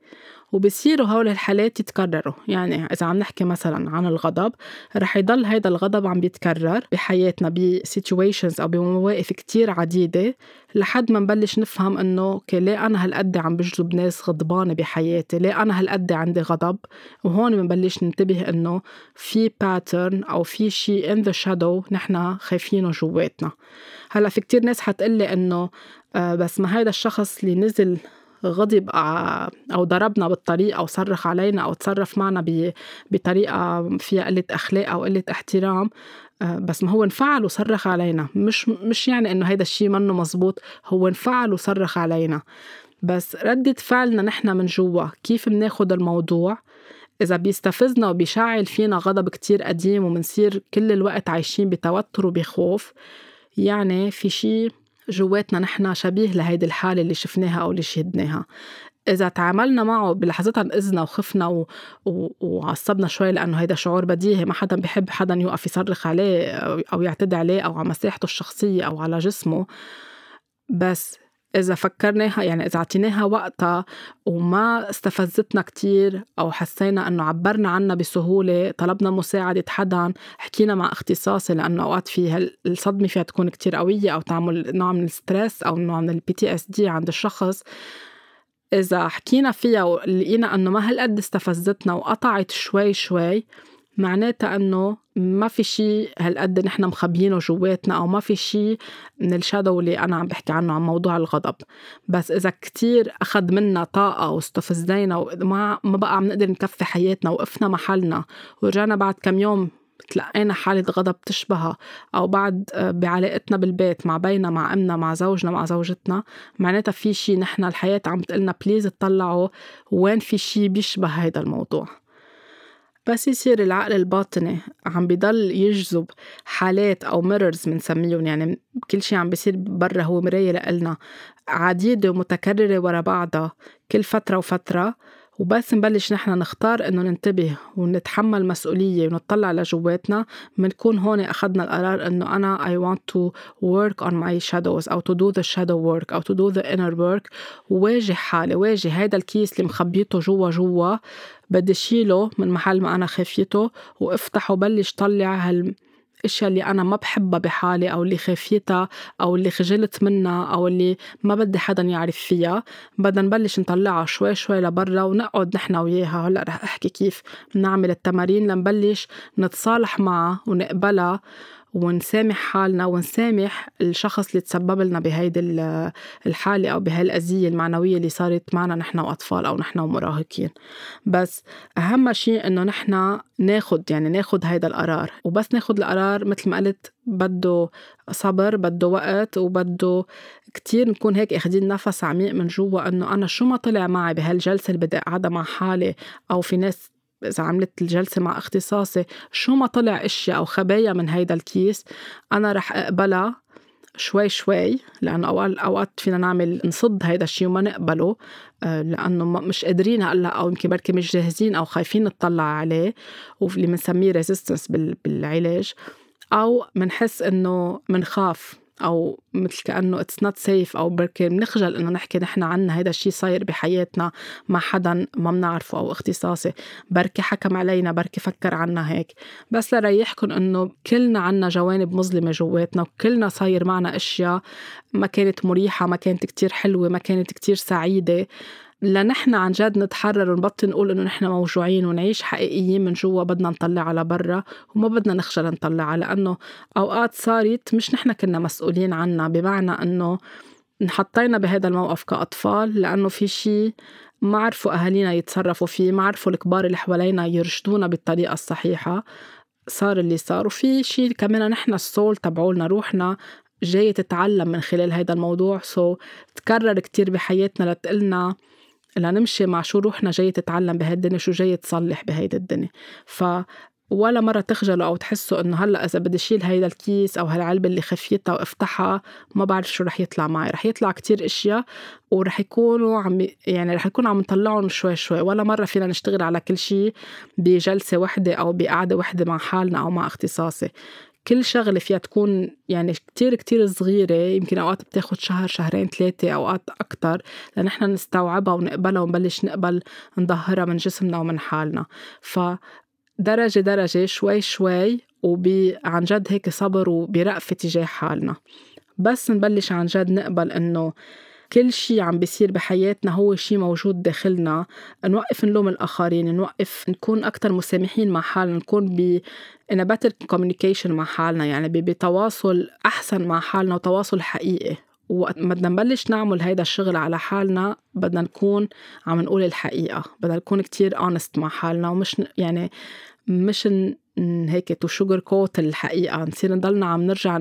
وبصيروا هول الحالات يتكرروا. يعني إذا عم نحكي مثلا عن الغضب رح يضل هيدا الغضب عم بيتكرر بحياتنا ب situations أو بمواقف كتير عديدة لحد ما نبلش نفهم إنه okay ليه أنا هالقد عم بجذب ناس غضبانة بحياتي؟ ليه أنا هالقد عندي غضب؟ وهون بنبلش ننتبه إنه في pattern أو في شيء in the shadow نحن خايفينه جواتنا. هلأ في كتير ناس حتقلي إنه آه، بس ما هيدا الشخص اللي نزل غضب أو ضربنا بالطريق أو صرخ علينا أو تصرف معنا بطريقة فيها قلة أخلاق أو قلة احترام آه، بس ما هو انفعل وصرخ علينا. مش مش يعني إنه هيدا الشيء منه مزبوط هو انفعل وصرخ علينا. بس ردة فعلنا نحن من جوا كيف بناخد الموضوع؟ إذا بيستفزنا وبيشعل فينا غضب كتير قديم ومنصير كل الوقت عايشين بتوتر وبخوف يعني في شيء جواتنا نحن شبيه لهيدي الحالة اللي شفناها أو اللي شهدناها. إذا تعاملنا معه بلحظتها انقذنا وخفنا و... و... وعصبنا شوي لأنه هيدا شعور بديهي ما حدا بحب حدا يوقف يصرخ عليه أو يعتدي عليه أو على مساحته الشخصية أو على جسمه. بس إذا فكرناها يعني إذا أعطيناها وقتها وما استفزتنا كتير أو حسينا إنه عبرنا عنها بسهولة طلبنا مساعدة حدا حكينا مع اختصاصي لأنه أوقات في الصدمة فيها تكون كتير قوية أو تعمل نوع من ال stress أو نوع من ال PTSD عند الشخص. إذا حكينا فيها ولقينا إنه ما هالقد استفزتنا وقطعت شوي شوي معناتها إنه ما في شيء هالقد نحن مخبيينه جواتنا أو ما في شيء من ال shadow اللي أنا عم بحكي عنه عن موضوع الغضب. بس إذا كتير أخذ منا طاقة واستفزينا وما ما بقى عم نقدر نكفي حياتنا وقفنا محلنا ورجعنا بعد كم يوم تلقينا حالة غضب تشبهها أو بعد آه، بعلاقتنا بالبيت مع بينا مع أمنا مع زوجنا مع زوجتنا معناتها في شيء نحن الحياة عم تقلنا please اطلعوا وين في شيء بيشبه هيدا الموضوع. بس يصير العقل الباطني عم بضل يجذب حالات أو mirrors بنسميهم. يعني كل شيء عم بيصير برا هو مراية لإلنا. عديدة ومتكررة ورا بعضها كل فترة وفترة. وبس نبلش نحن نختار إنه ننتبه ونتحمل مسؤولية ونطلع لجواتنا. بنكون هون أخذنا القرار إنه أنا I want to work on my shadows أو to do the shadow work أو to do the inner work. وواجه حالي واجه هيدا الكيس اللي مخبيته جوا جوا. بدي شيله من محل ما أنا خافيته وأفتحه وبلش طلع هال الاشياء اللي أنا ما بحبها بحالي أو اللي خافيتها أو اللي خجلت منها أو اللي ما بدي حدا يعرف فيها. بدنا نبلش نطلعها شوي شوي لبرا ونقعد نحن وياها. هلأ رح أحكي كيف نعمل التمارين لنبلش نتصالح معها ونقبلها. ونسامح حالنا ونسامح الشخص اللي تسبب لنا بهيدي الحالة أو بهالأذية المعنوية اللي صارت معنا نحن وأطفال أو نحن ومراهقين. بس أهم شيء إنه نحن ناخد يعني ناخد هيدا القرار. وبس ناخد القرار مثل ما قلت بده صبر بده وقت وبده كتير نكون هيك اخدين نفس عميق من جوا إنه أنا شو ما طلع معي بهالجلسة اللي بدي أقعدها مع حالي أو في ناس إذا عملت الجلسة مع اختصاصي شو ما طلع أشياء أو خبايا من هيدا الكيس أنا رح أقبلها شوي شوي لأنه أوقات أوقات فينا نعمل نصد هيدا الشيء وما نقبله آه، لأنه مش قادرين هلأ أو يمكن بركي مش جاهزين أو خايفين نطلع عليه واللي بنسميه resistance بالعلاج أو بنحس إنه بنخاف أو مثل كأنه it's not safe أو بركي بنخجل إنه نحكي نحن عنا هذا الشيء صاير بحياتنا مع حدا ما بنعرفه أو اختصاصي. بركي حكم علينا بركي فكر عنا هيك. بس لريحكم إنه كلنا عنا جوانب مظلمة جواتنا وكلنا صاير معنا أشياء ما كانت مريحة ما كانت كتير حلوة ما كانت كتير سعيدة. لنحن عن جد نتحرر ونبطل نقول إنه نحن موجوعين ونعيش حقيقيين من جوا بدنا نطلعها لبرا وما بدنا نخجل نطلعها لأنه أوقات صارت مش نحن كنا مسؤولين عنها بمعنى إنه انحطينا بهذا الموقف كأطفال لأنه في شيء ما عرفوا أهالينا يتصرفوا فيه ما عرفوا الكبار اللي حوالينا يرشدونا بالطريقة الصحيحة صار اللي صار. وفي شيء كمان نحن السول تبعولنا روحنا جاية تتعلم من خلال هذا الموضوع. سو تكرر كتير بحياتنا لتقلنا لنمشي مع شو روحنا جاي تتعلم بهالدنيا شو جاي تصلح بهيدي الدنيا. ف ولا مرة تخجلوا أو تحسوا إنه هلأ إذا بدي شيل هيدا الكيس أو هالعلبة اللي خفيتها وأفتحها ما بعرف شو رح يطلع معي. رح يطلع كتير أشياء ورح يكونوا عم يعني رح يكون عم نطلعهم شوي شوي. ولا مرة فينا نشتغل على كل شيء بجلسة وحدة أو بقعدة وحدة مع حالنا أو مع اختصاصي. كل شغلة فيها تكون يعني كتير كتير صغيرة يمكن أوقات بتاخد شهر شهرين ثلاثة أوقات أكتر لنحن نستوعبها ونقبلها ونبلش نقبل نظهرها من جسمنا ومن حالنا. فدرجة درجة شوي شوي وعن جد هيك صبر وبرأفة تجاه حالنا. بس نبلش عن جد نقبل إنه كل شيء عم بيصير بحياتنا هو شيء موجود داخلنا. نوقف نلوم الآخرين نوقف نكون أكتر مسامحين مع حالنا نكون ب in a better communication مع حالنا يعني بتواصل أحسن مع حالنا وتواصل حقيقي. وقت ما بدنا نبلش نعمل هيدا الشغل على حالنا بدنا نكون عم نقول الحقيقة بدنا نكون كتير honest مع حالنا ومش يعني مش هيك to sugarcoat الحقيقة. نصير نضلنا عم نرجع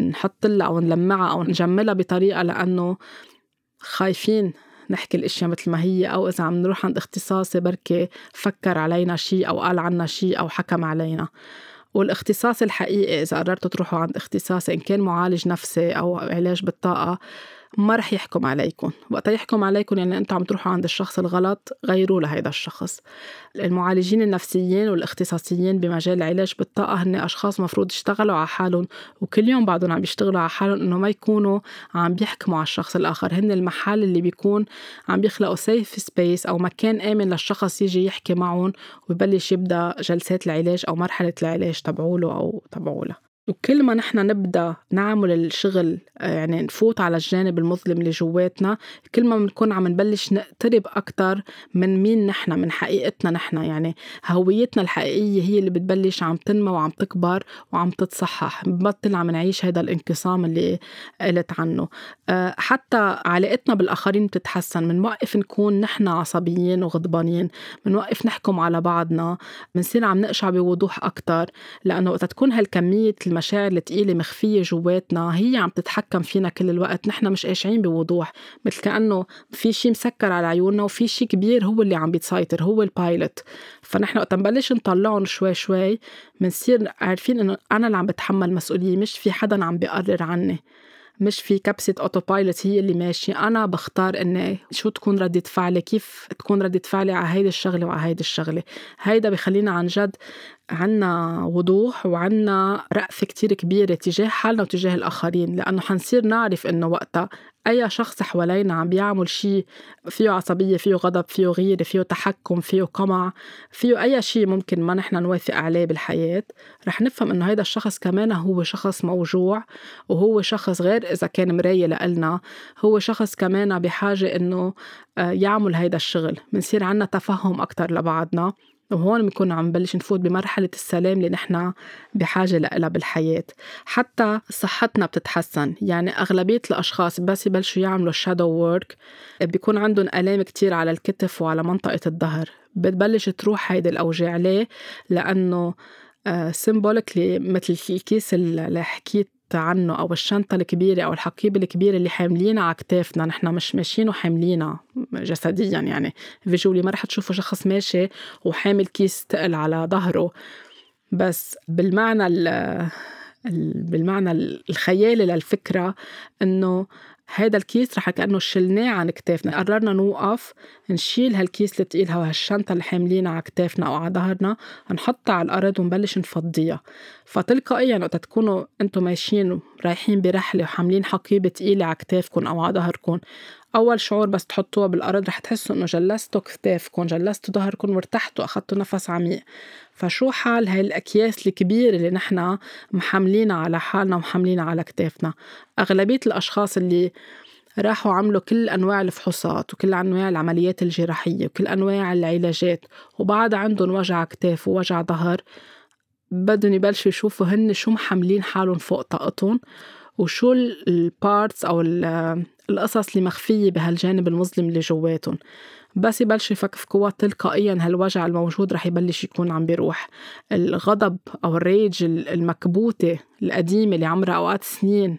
نحط لها أو نلمعها أو نجملها بطريقة لأنه خايفين نحكي الأشياء مثل ما هي أو إذا عم نروح عند اختصاصي بركي فكر علينا شيء أو قال عنا شيء أو حكم علينا. والاختصاص الحقيقي إذا قررتوا تروحوا عند اختصاصي إن كان معالج نفسي أو علاج بالطاقة ما رح يحكم عليكم وقت يحكم عليكم يعني أنتم عم تروحوا عند الشخص الغلط غيروا لهيدا الشخص. المعالجين النفسيين والاختصاصيين بمجال العلاج بالطاقة هن أشخاص مفروض يشتغلوا على حالهم وكل يوم بعدهم عم بيشتغلوا على حالهم إنه ما يكونوا عم بيحكموا على الشخص الآخر. هن المحل اللي بيكون عم بيخلقوا سيف سبيس أو مكان آمن للشخص يجي يحكي معهم ويبلش يبدأ جلسات العلاج أو مرحلة العلاج تبعوله أو تبعولها. وكل ما نحن نبدأ نعمل الشغل يعني نفوت على الجانب المظلم اللي جواتنا كل ما بنكون عم نبلش نقترب أكثر من مين نحن من حقيقتنا نحن. يعني هويتنا الحقيقية هي اللي بتبلش عم تنمى وعم تكبر وعم تتصحح. بنبطل عم نعيش هذا الانقسام اللي قلت عنه. آه، حتى علاقتنا بالآخرين بتتحسن. بنوقف نكون نحن عصبيين وغضبانين. بنوقف نحكم على بعضنا. بنصير عم نقشع بوضوح أكثر لأنه وقت تكون هالكمية المشاعر الثقيلة مخفية جواتنا هي عم تتحكم فينا كل الوقت. نحن مش قاشعين بوضوح مثل كأنه في شيء مسكر على عيوننا وفي شيء كبير هو اللي عم بيتسيطر هو ال pilot فنحن وقت نبلش نطلعهم شوي شوي بنصير عارفين إنه أنا اللي عم بتحمل مسؤولية مش في حدا عم بيقرر عني. مش في كبسة auto pilot هي اللي ماشية. أنا بختار إني شو تكون ردة فعلي كيف تكون ردة فعلي على هيدي الشغلة وعلى هيدي الشغلة. هيدا بخلينا عن جد عنا وضوح وعنا رأفة كتير كبيرة تجاه حالنا وتجاه الآخرين لأنه حنصير نعرف إنه وقتها أي شخص حوالينا عم بيعمل شيء فيه عصبية فيه غضب فيه غيرة فيه تحكم فيه قمع فيه أي شيء ممكن ما نحن نوافق عليه بالحياة رح نفهم إنه هيدا الشخص كمان هو شخص موجوع وهو شخص غير إذا كان مراية لإلنا هو شخص كمان بحاجة إنه آه، يعمل هيدا الشغل بنصير عنا تفهم أكتر لبعضنا. وهون بنكون عم نبلش نفوت بمرحلة السلام اللي نحن بحاجة لها بالحياة. حتى صحتنا بتتحسن. يعني أغلبية الأشخاص بس يبلشوا يعملوا shadow work بيكون عندهم آلام كتير على الكتف وعلى منطقة الظهر. بتبلش تروح هيدي الأوجاع. ليه؟ لأنه symbolically آه، مثل الكيس اللي حكيت عنه أو الشنطة الكبيرة أو الحقيبة الكبيرة اللي حاملينها على كتافنا نحن مش ماشيين وحاملينها جسديا يعني. فيجولي ما رح تشوفوا شخص ماشي وحامل كيس تقل على ظهره. بس بالمعنى بالمعنى الخيالي للفكرة إنه هيدا الكيس رح كأنه شلناه عن كتافنا. قررنا نوقف نشيل هالكيس الثقيل وهالشنطة اللي حاملينها على كتافنا أو على ظهرنا نحطها على الأرض ونبلش نفضيها. فتلقائيا وقت تكونوا أنتم ماشيين رايحين برحلة وحاملين حقيبة تقيلة على كتافكم أو على ظهركم أول شعور بس تحطوها بالأرض رح تحسوا إنه جلستوا كتافكم جلستوا ظهركم وارتحتوا أخدتوا نفس عميق. فشو حال هاي الأكياس الكبيرة اللي نحن محملينها على حالنا ومحملينها على كتافنا؟ أغلبية الأشخاص اللي راحوا عملوا كل أنواع الفحوصات وكل أنواع العمليات الجراحية وكل أنواع العلاجات وبعد عندهم وجع كتاف ووجع ظهر بدهم يبلشوا يشوفوا هن شو محملين حالهم فوق طاقتهم. وشو ال parts أو القصص اللي مخفية بهالجانب المظلم اللي جواتهم. بس يبلشوا يفكفكوها تلقائيا هالوجع الموجود رح يبلش يكون عم بيروح. الغضب أو ال rage المكبوتة القديمة اللي عمرها أوقات سنين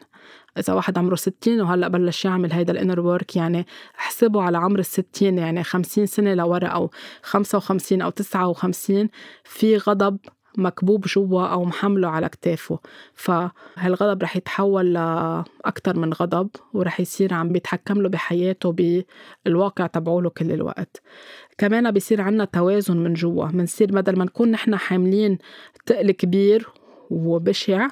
إذا واحد عمره ستين وهلأ بلش يعمل هيدا ال inner work يعني احسبوا على عمر الستين يعني خمسين سنة لورا أو خمسة وخمسين أو تسعة وخمسين في غضب مكبوب جوا أو محمله على كتافه. فهالغضب رح يتحول لأكتر من غضب ورح يصير عم بيتحكم له بحياته بالواقع تبعوله كل الوقت. كمان بيصير عنا توازن من جوا. منصير بدل ما نكون نحن حاملين تقل كبير وبشع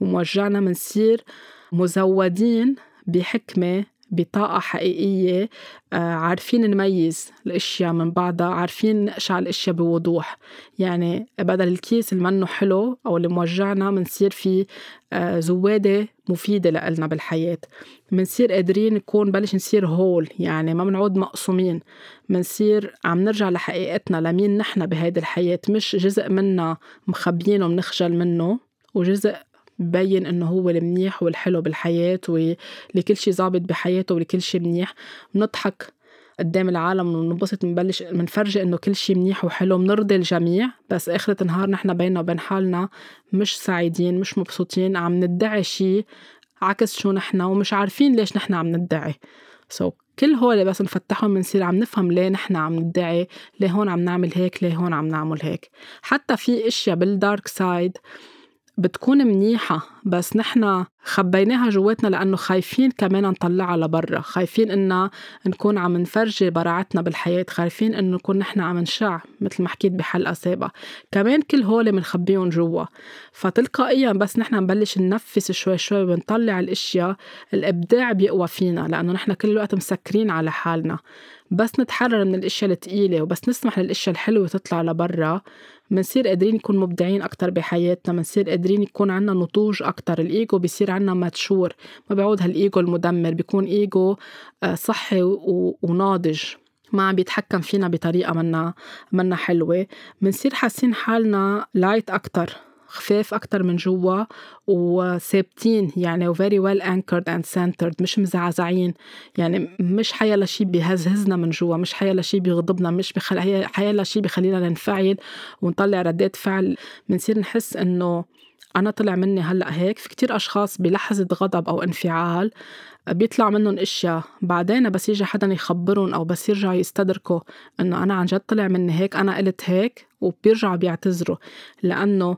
وموجعنا منصير مزودين بحكمة بطاقة حقيقية آه، عارفين نميز الأشياء من بعضها عارفين نقشع الأشياء بوضوح. يعني بدل الكيس اللي منه حلو أو اللي موجعنا منصير في آه، زوادة مفيدة لإلنا بالحياة. منصير قادرين نكون بلش نصير هول يعني ما بنعود مقسومين منصير عم نرجع لحقيقتنا لمين نحن بهيدي الحياة. مش جزء منا مخبيينه ومنخجل منه وجزء ببين إنه هو المنيح والحلو بالحياة واللي كل شي ظابط بحياته واللي كل شي منيح. بنضحك قدام العالم وننبسط بنبلش بنفرجي إنه كل شي منيح وحلو. بنرضي الجميع بس آخرة النهار نحن بيننا وبين حالنا مش سعيدين مش مبسوطين عم ندعي شي عكس شو نحن ومش عارفين ليش نحن عم ندعي. so, كل هول بس نفتحهم بنصير عم نفهم ليه نحن عم ندعي ليه هون عم نعمل هيك ليه هون عم نعمل هيك. حتى في إشياء بال dark side بتكون منيحة بس نحن خبيناها جواتنا لأنه خايفين كمان نطلعها لبرا خايفين إننا نكون عم نفرجي براعتنا بالحياة خايفين إنه نكون نحن عم نشع مثل ما حكيت بحلقة سابقة. كمان كل هول بنخبيهم جوا. فتلقائيا بس نحن نبلش ننفس شوي شوي ونطلع الأشياء الإبداع بيقوى فينا لأنه نحن كل الوقت مسكرين على حالنا. بس نتحرر من الأشياء الثقيله وبس نسمح للأشياء الحلوة تطلع لبرا. منصير قادرين نكون مبدعين أكتر بحياتنا منصير قادرين يكون عنا نضوج أكتر. الإيجو بيصير عنا ماتشور ما بيعود هالإيجو المدمر بيكون إيجو آه، صحي وناضج. ما عم بيتحكم فينا بطريقة منا منا حلوة. منصير حاسين حالنا لايت أكتر. خفاف أكتر من جوا وثابتين يعني و very well anchored and centered مش مزعزعين. يعني مش حيلا شي بيهزهزنا من جوا مش حيلا شي بيغضبنا مش بخل... حيلا شي بخلينا ننفعل ونطلع ردات فعل. بنصير نحس إنه أنا طلع مني هلأ هيك. في كتير أشخاص بلحظة غضب أو انفعال بيطلع منهم إشياء. بعدين بس يجي حدا يخبرهم أو بس يرجعوا يستدركوا إنه أنا عن جد طلع مني هيك أنا قلت هيك وبيرجعوا بيعتذروا. لأنه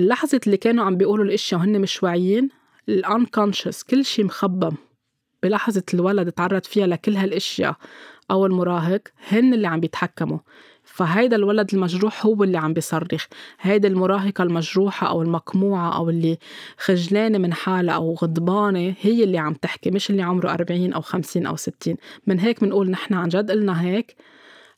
اللحظة اللي كانوا عم بيقولوا الإشياء وهن مش واعيين الانكونشس كل شيء مخبى بلحظة الولد تعرض فيها لكل هالإشياء أو المراهق هن اللي عم بيتحكموا. فهيدا الولد المجروح هو اللي عم بيصرخ. هيدا المراهقة المجروحة أو المقموعة أو اللي خجلانة من حالها أو غضبانة هي اللي عم تحكي مش اللي عمره 40 أو 50 أو 60 من هيك بنقول نحن عن جد قلنا هيك.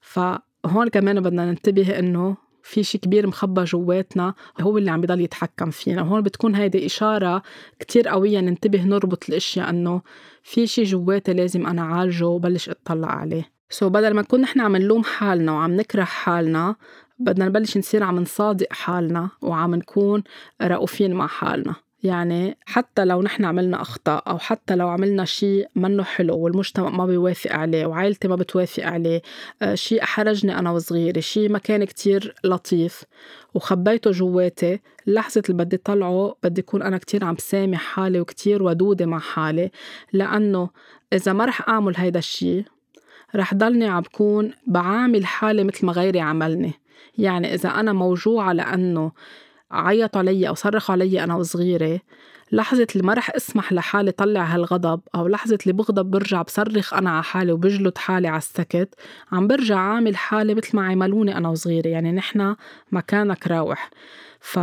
فهون كمان بدنا ننتبه إنه في شي كبير مخبى جواتنا هو اللي عم بضل يتحكم فينا. وهون بتكون هيدي إشارة كتير قوية ننتبه نربط الأشياء إنه في شي جواتي لازم أنا أعالجه وبلش أطلع عليه. سو so بدل ما نكون نحن عم نلوم حالنا وعم نكره حالنا بدنا نبلش نصير عم نصادق حالنا وعم نكون رؤوفين مع حالنا. يعني حتى لو نحن عملنا أخطاء أو حتى لو عملنا شيء منه حلو والمجتمع ما بيوافق عليه وعائلتي ما بتوافق عليه آه، شيء أحرجني أنا وصغيرة شيء ما كان كتير لطيف وخبيته جواتي لحظة اللي بدي طلعه بدي أكون أنا كتير عم سامح حالي وكتير ودودة مع حالي لأنه إذا ما رح أعمل هيدا الشيء رح ضلني عم بكون بعامل حالي مثل ما غيري عملني. يعني إذا أنا موجوعة لأنه عيطوا علي أو صرخوا علي أنا وصغيرة. لحظة اللي ما رح أسمح لحالي طلع هالغضب أو لحظة اللي بغضب برجع بصرخ أنا على حالي وبجلد حالي على السكت. عم برجع عامل حالي مثل ما عملوني أنا وصغيرة يعني نحنا مكانك راوح. ف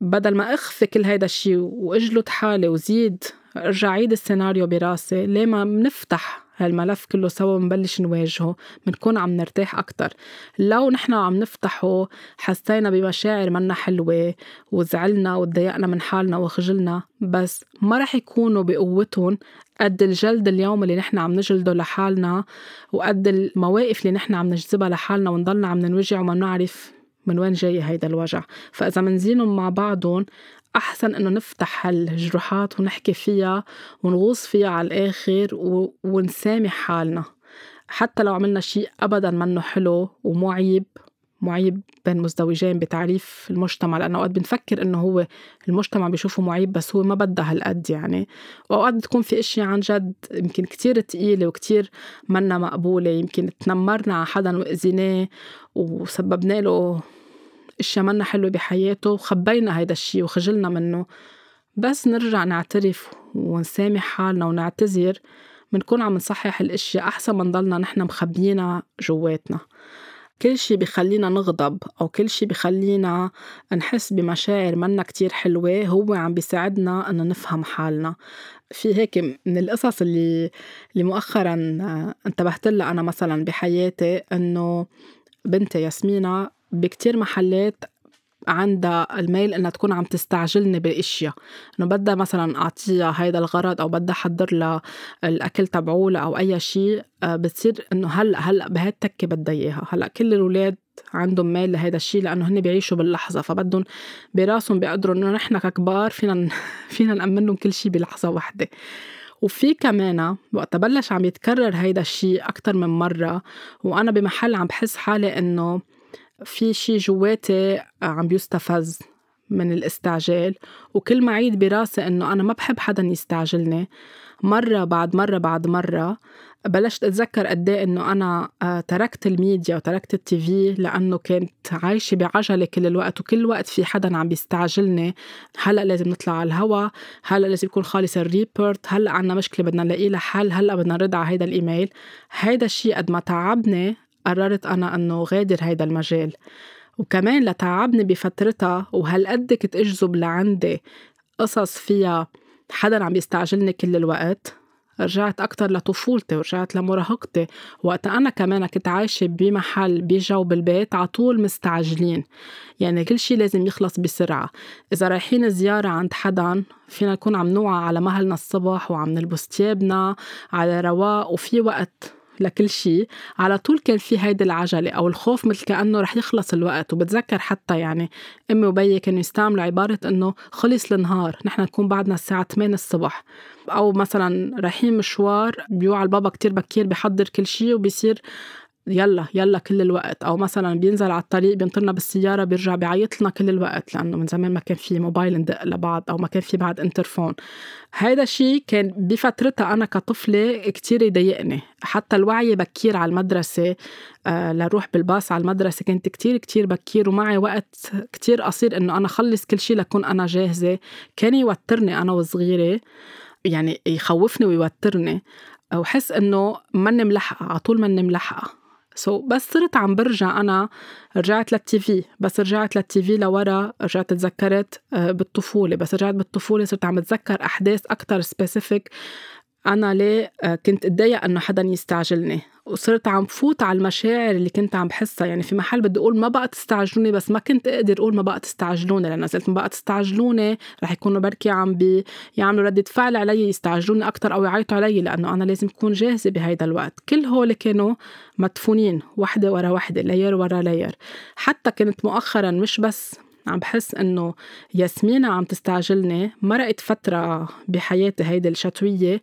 بدل ما أخفي كل هيدا الشي وأجلد حالي وزيد أرجع عيد السيناريو براسي ليه ما بنفتح هالملف كله سوا بنبلش نواجهه بنكون عم نرتاح أكتر. لو نحن عم نفتحه حسينا بمشاعر منا حلوة وزعلنا وتضايقنا من حالنا وخجلنا بس ما رح يكونوا بقوتهم قد الجلد اليوم اللي نحن عم نجلده لحالنا وقد المواقف اللي نحن عم نجذبها لحالنا ونضلنا عم ننوجع وما نعرف من وين جاي هيدا الوجع. فإذا منزينهم مع بعضهم أحسن إنه نفتح هالجروحات ونحكي فيها ونغوص فيها على الآخر و... ونسامح حالنا. حتى لو عملنا شيء أبدا منه حلو ومعيب معيب بين مزدوجين بتعريف المجتمع لأنه أوقات بنفكر إنه هو المجتمع بيشوفه معيب بس هو ما بدها هالقد يعني. وأوقات بتكون في أشياء عن جد يمكن كتير تقيلة وكتير منا مقبولة يمكن تنمرنا على حدا وأذيناه وسببنا له إشياء منا حلوة بحياته وخبينا هيدا الشي وخجلنا منه. بس نرجع نعترف ونسامح حالنا ونعتذر بنكون عم نصحح الإشياء أحسن ما نضلنا نحن مخبيينها جواتنا. كل شي بخلينا نغضب أو كل شي بخلينا نحس بمشاعر منا كتير حلوة هو عم بيساعدنا إنه نفهم حالنا. في هيك من القصص اللي اللي مؤخرا انتبهت لها أنا مثلا بحياتي إنه بنتي ياسمينة بكتير محلات عندها الميل إنها تكون عم تستعجلني بإشياء. إنه بدها مثلا أعطيها هيدا الغرض أو بدها أحضر لها الأكل تبعولها أو أي شيء آه، بتصير إنه هلأ هلأ بهالتكه بدها إياها. هلأ كل الأولاد عندهم ميل لهيدا الشيء لأنه هن بيعيشوا باللحظة فبدهم براسهم بيقدروا إنه نحن ككبار فينا فينا نامن لهم كل شيء بلحظة واحدة وفي كمان وقت بلش عم يتكرر هيدا الشيء أكتر من مرة وأنا بمحل عم بحس حالي إنه في شي جواتي عم بيستفز من الاستعجال وكل ما عيد براسي إنه أنا ما بحب حدا يستعجلني مرة بعد مرة بعد مرة بلشت أتذكر قد إيه إنه أنا آه، تركت الميديا وتركت التي في لأنه كنت عايشة بعجلة كل الوقت وكل وقت في حدا عم بيستعجلني. هلأ لازم نطلع على الهوا هلأ لازم يكون خالص الريبورت هلأ عنا مشكلة بدنا نلاقي لها حل هلأ بدنا نرد على هيدا الإيميل. هيدا الشيء قد ما تعبني قررت أنا أنه غادر هيدا المجال. وكمان لتعبني بفترتها وهالقد كنت أجذب لعندي قصص فيها حدا عم يستعجلني كل الوقت؟ رجعت أكتر لطفولتي ورجعت لمراهقتي. وقت أنا كمان كنت عايشة بمحل بجو بالبيت عطول مستعجلين. يعني كل شي لازم يخلص بسرعة. إذا رايحين زيارة عند حدا فينا نكون عم نوعى على مهلنا الصبح وعم نلبس تيابنا على رواق وفي وقت لكل شيء على طول كان في هيدي العجلة أو الخوف مثل كأنه رح يخلص الوقت. وبتذكر حتى يعني أمي وبيي كانوا يستعملوا عبارة إنه خلص النهار نحن نكون بعدنا الساعة 8 الصبح. أو مثلا رايحين مشوار بيوعى البابا كتير بكير بحضر كل شيء وبيصير يلا يلا كل الوقت. أو مثلا بينزل على الطريق بينطرنا بالسيارة بيرجع بيعيط لنا كل الوقت لأنه من زمان ما كان في موبايل ندق لبعض أو ما كان في بعد انترفون. هيدا الشيء كان بفترتها أنا كطفلة كتير يضايقني. حتى الوعي بكير على المدرسة آه لروح بالباص على المدرسة كنت كتير كتير بكير ومعي وقت كتير قصير إنه أنا خلص كل شيء لكون أنا جاهزة. كان يوترني أنا وصغيرة يعني يخوفني ويوترني. وحس إنه ماني ملحقة على طول ماني ملحقة. so, بس صرت عم برجع أنا رجعت لل TV بس رجعت لل TV لورا رجعت تذكرت آه، بالطفولة. بس رجعت بالطفولة صرت عم بتذكر أحداث أكثر specific أنا ليه آه، كنت أتضايق إنه حدا يستعجلني. وصرت عم فوت على المشاعر اللي كنت عم بحسها. يعني في محل بدي أقول ما بقى تستعجلوني بس ما كنت أقدر أقول ما بقى تستعجلوني. لأن قلت ما بقى تستعجلوني رح يكونوا بركي عم بي يعملوا ردة فعل علي يستعجلوني أكثر أو يعيطوا علي لأنه أنا لازم أكون جاهزة بهيدا الوقت. كل هول كانوا مدفونين وحدة ورا وحدة layer ورا layer حتى كنت مؤخرا مش بس عم بحس إنه ياسمينة عم تستعجلني مرقت فترة بحياتي هيدي الشتوية.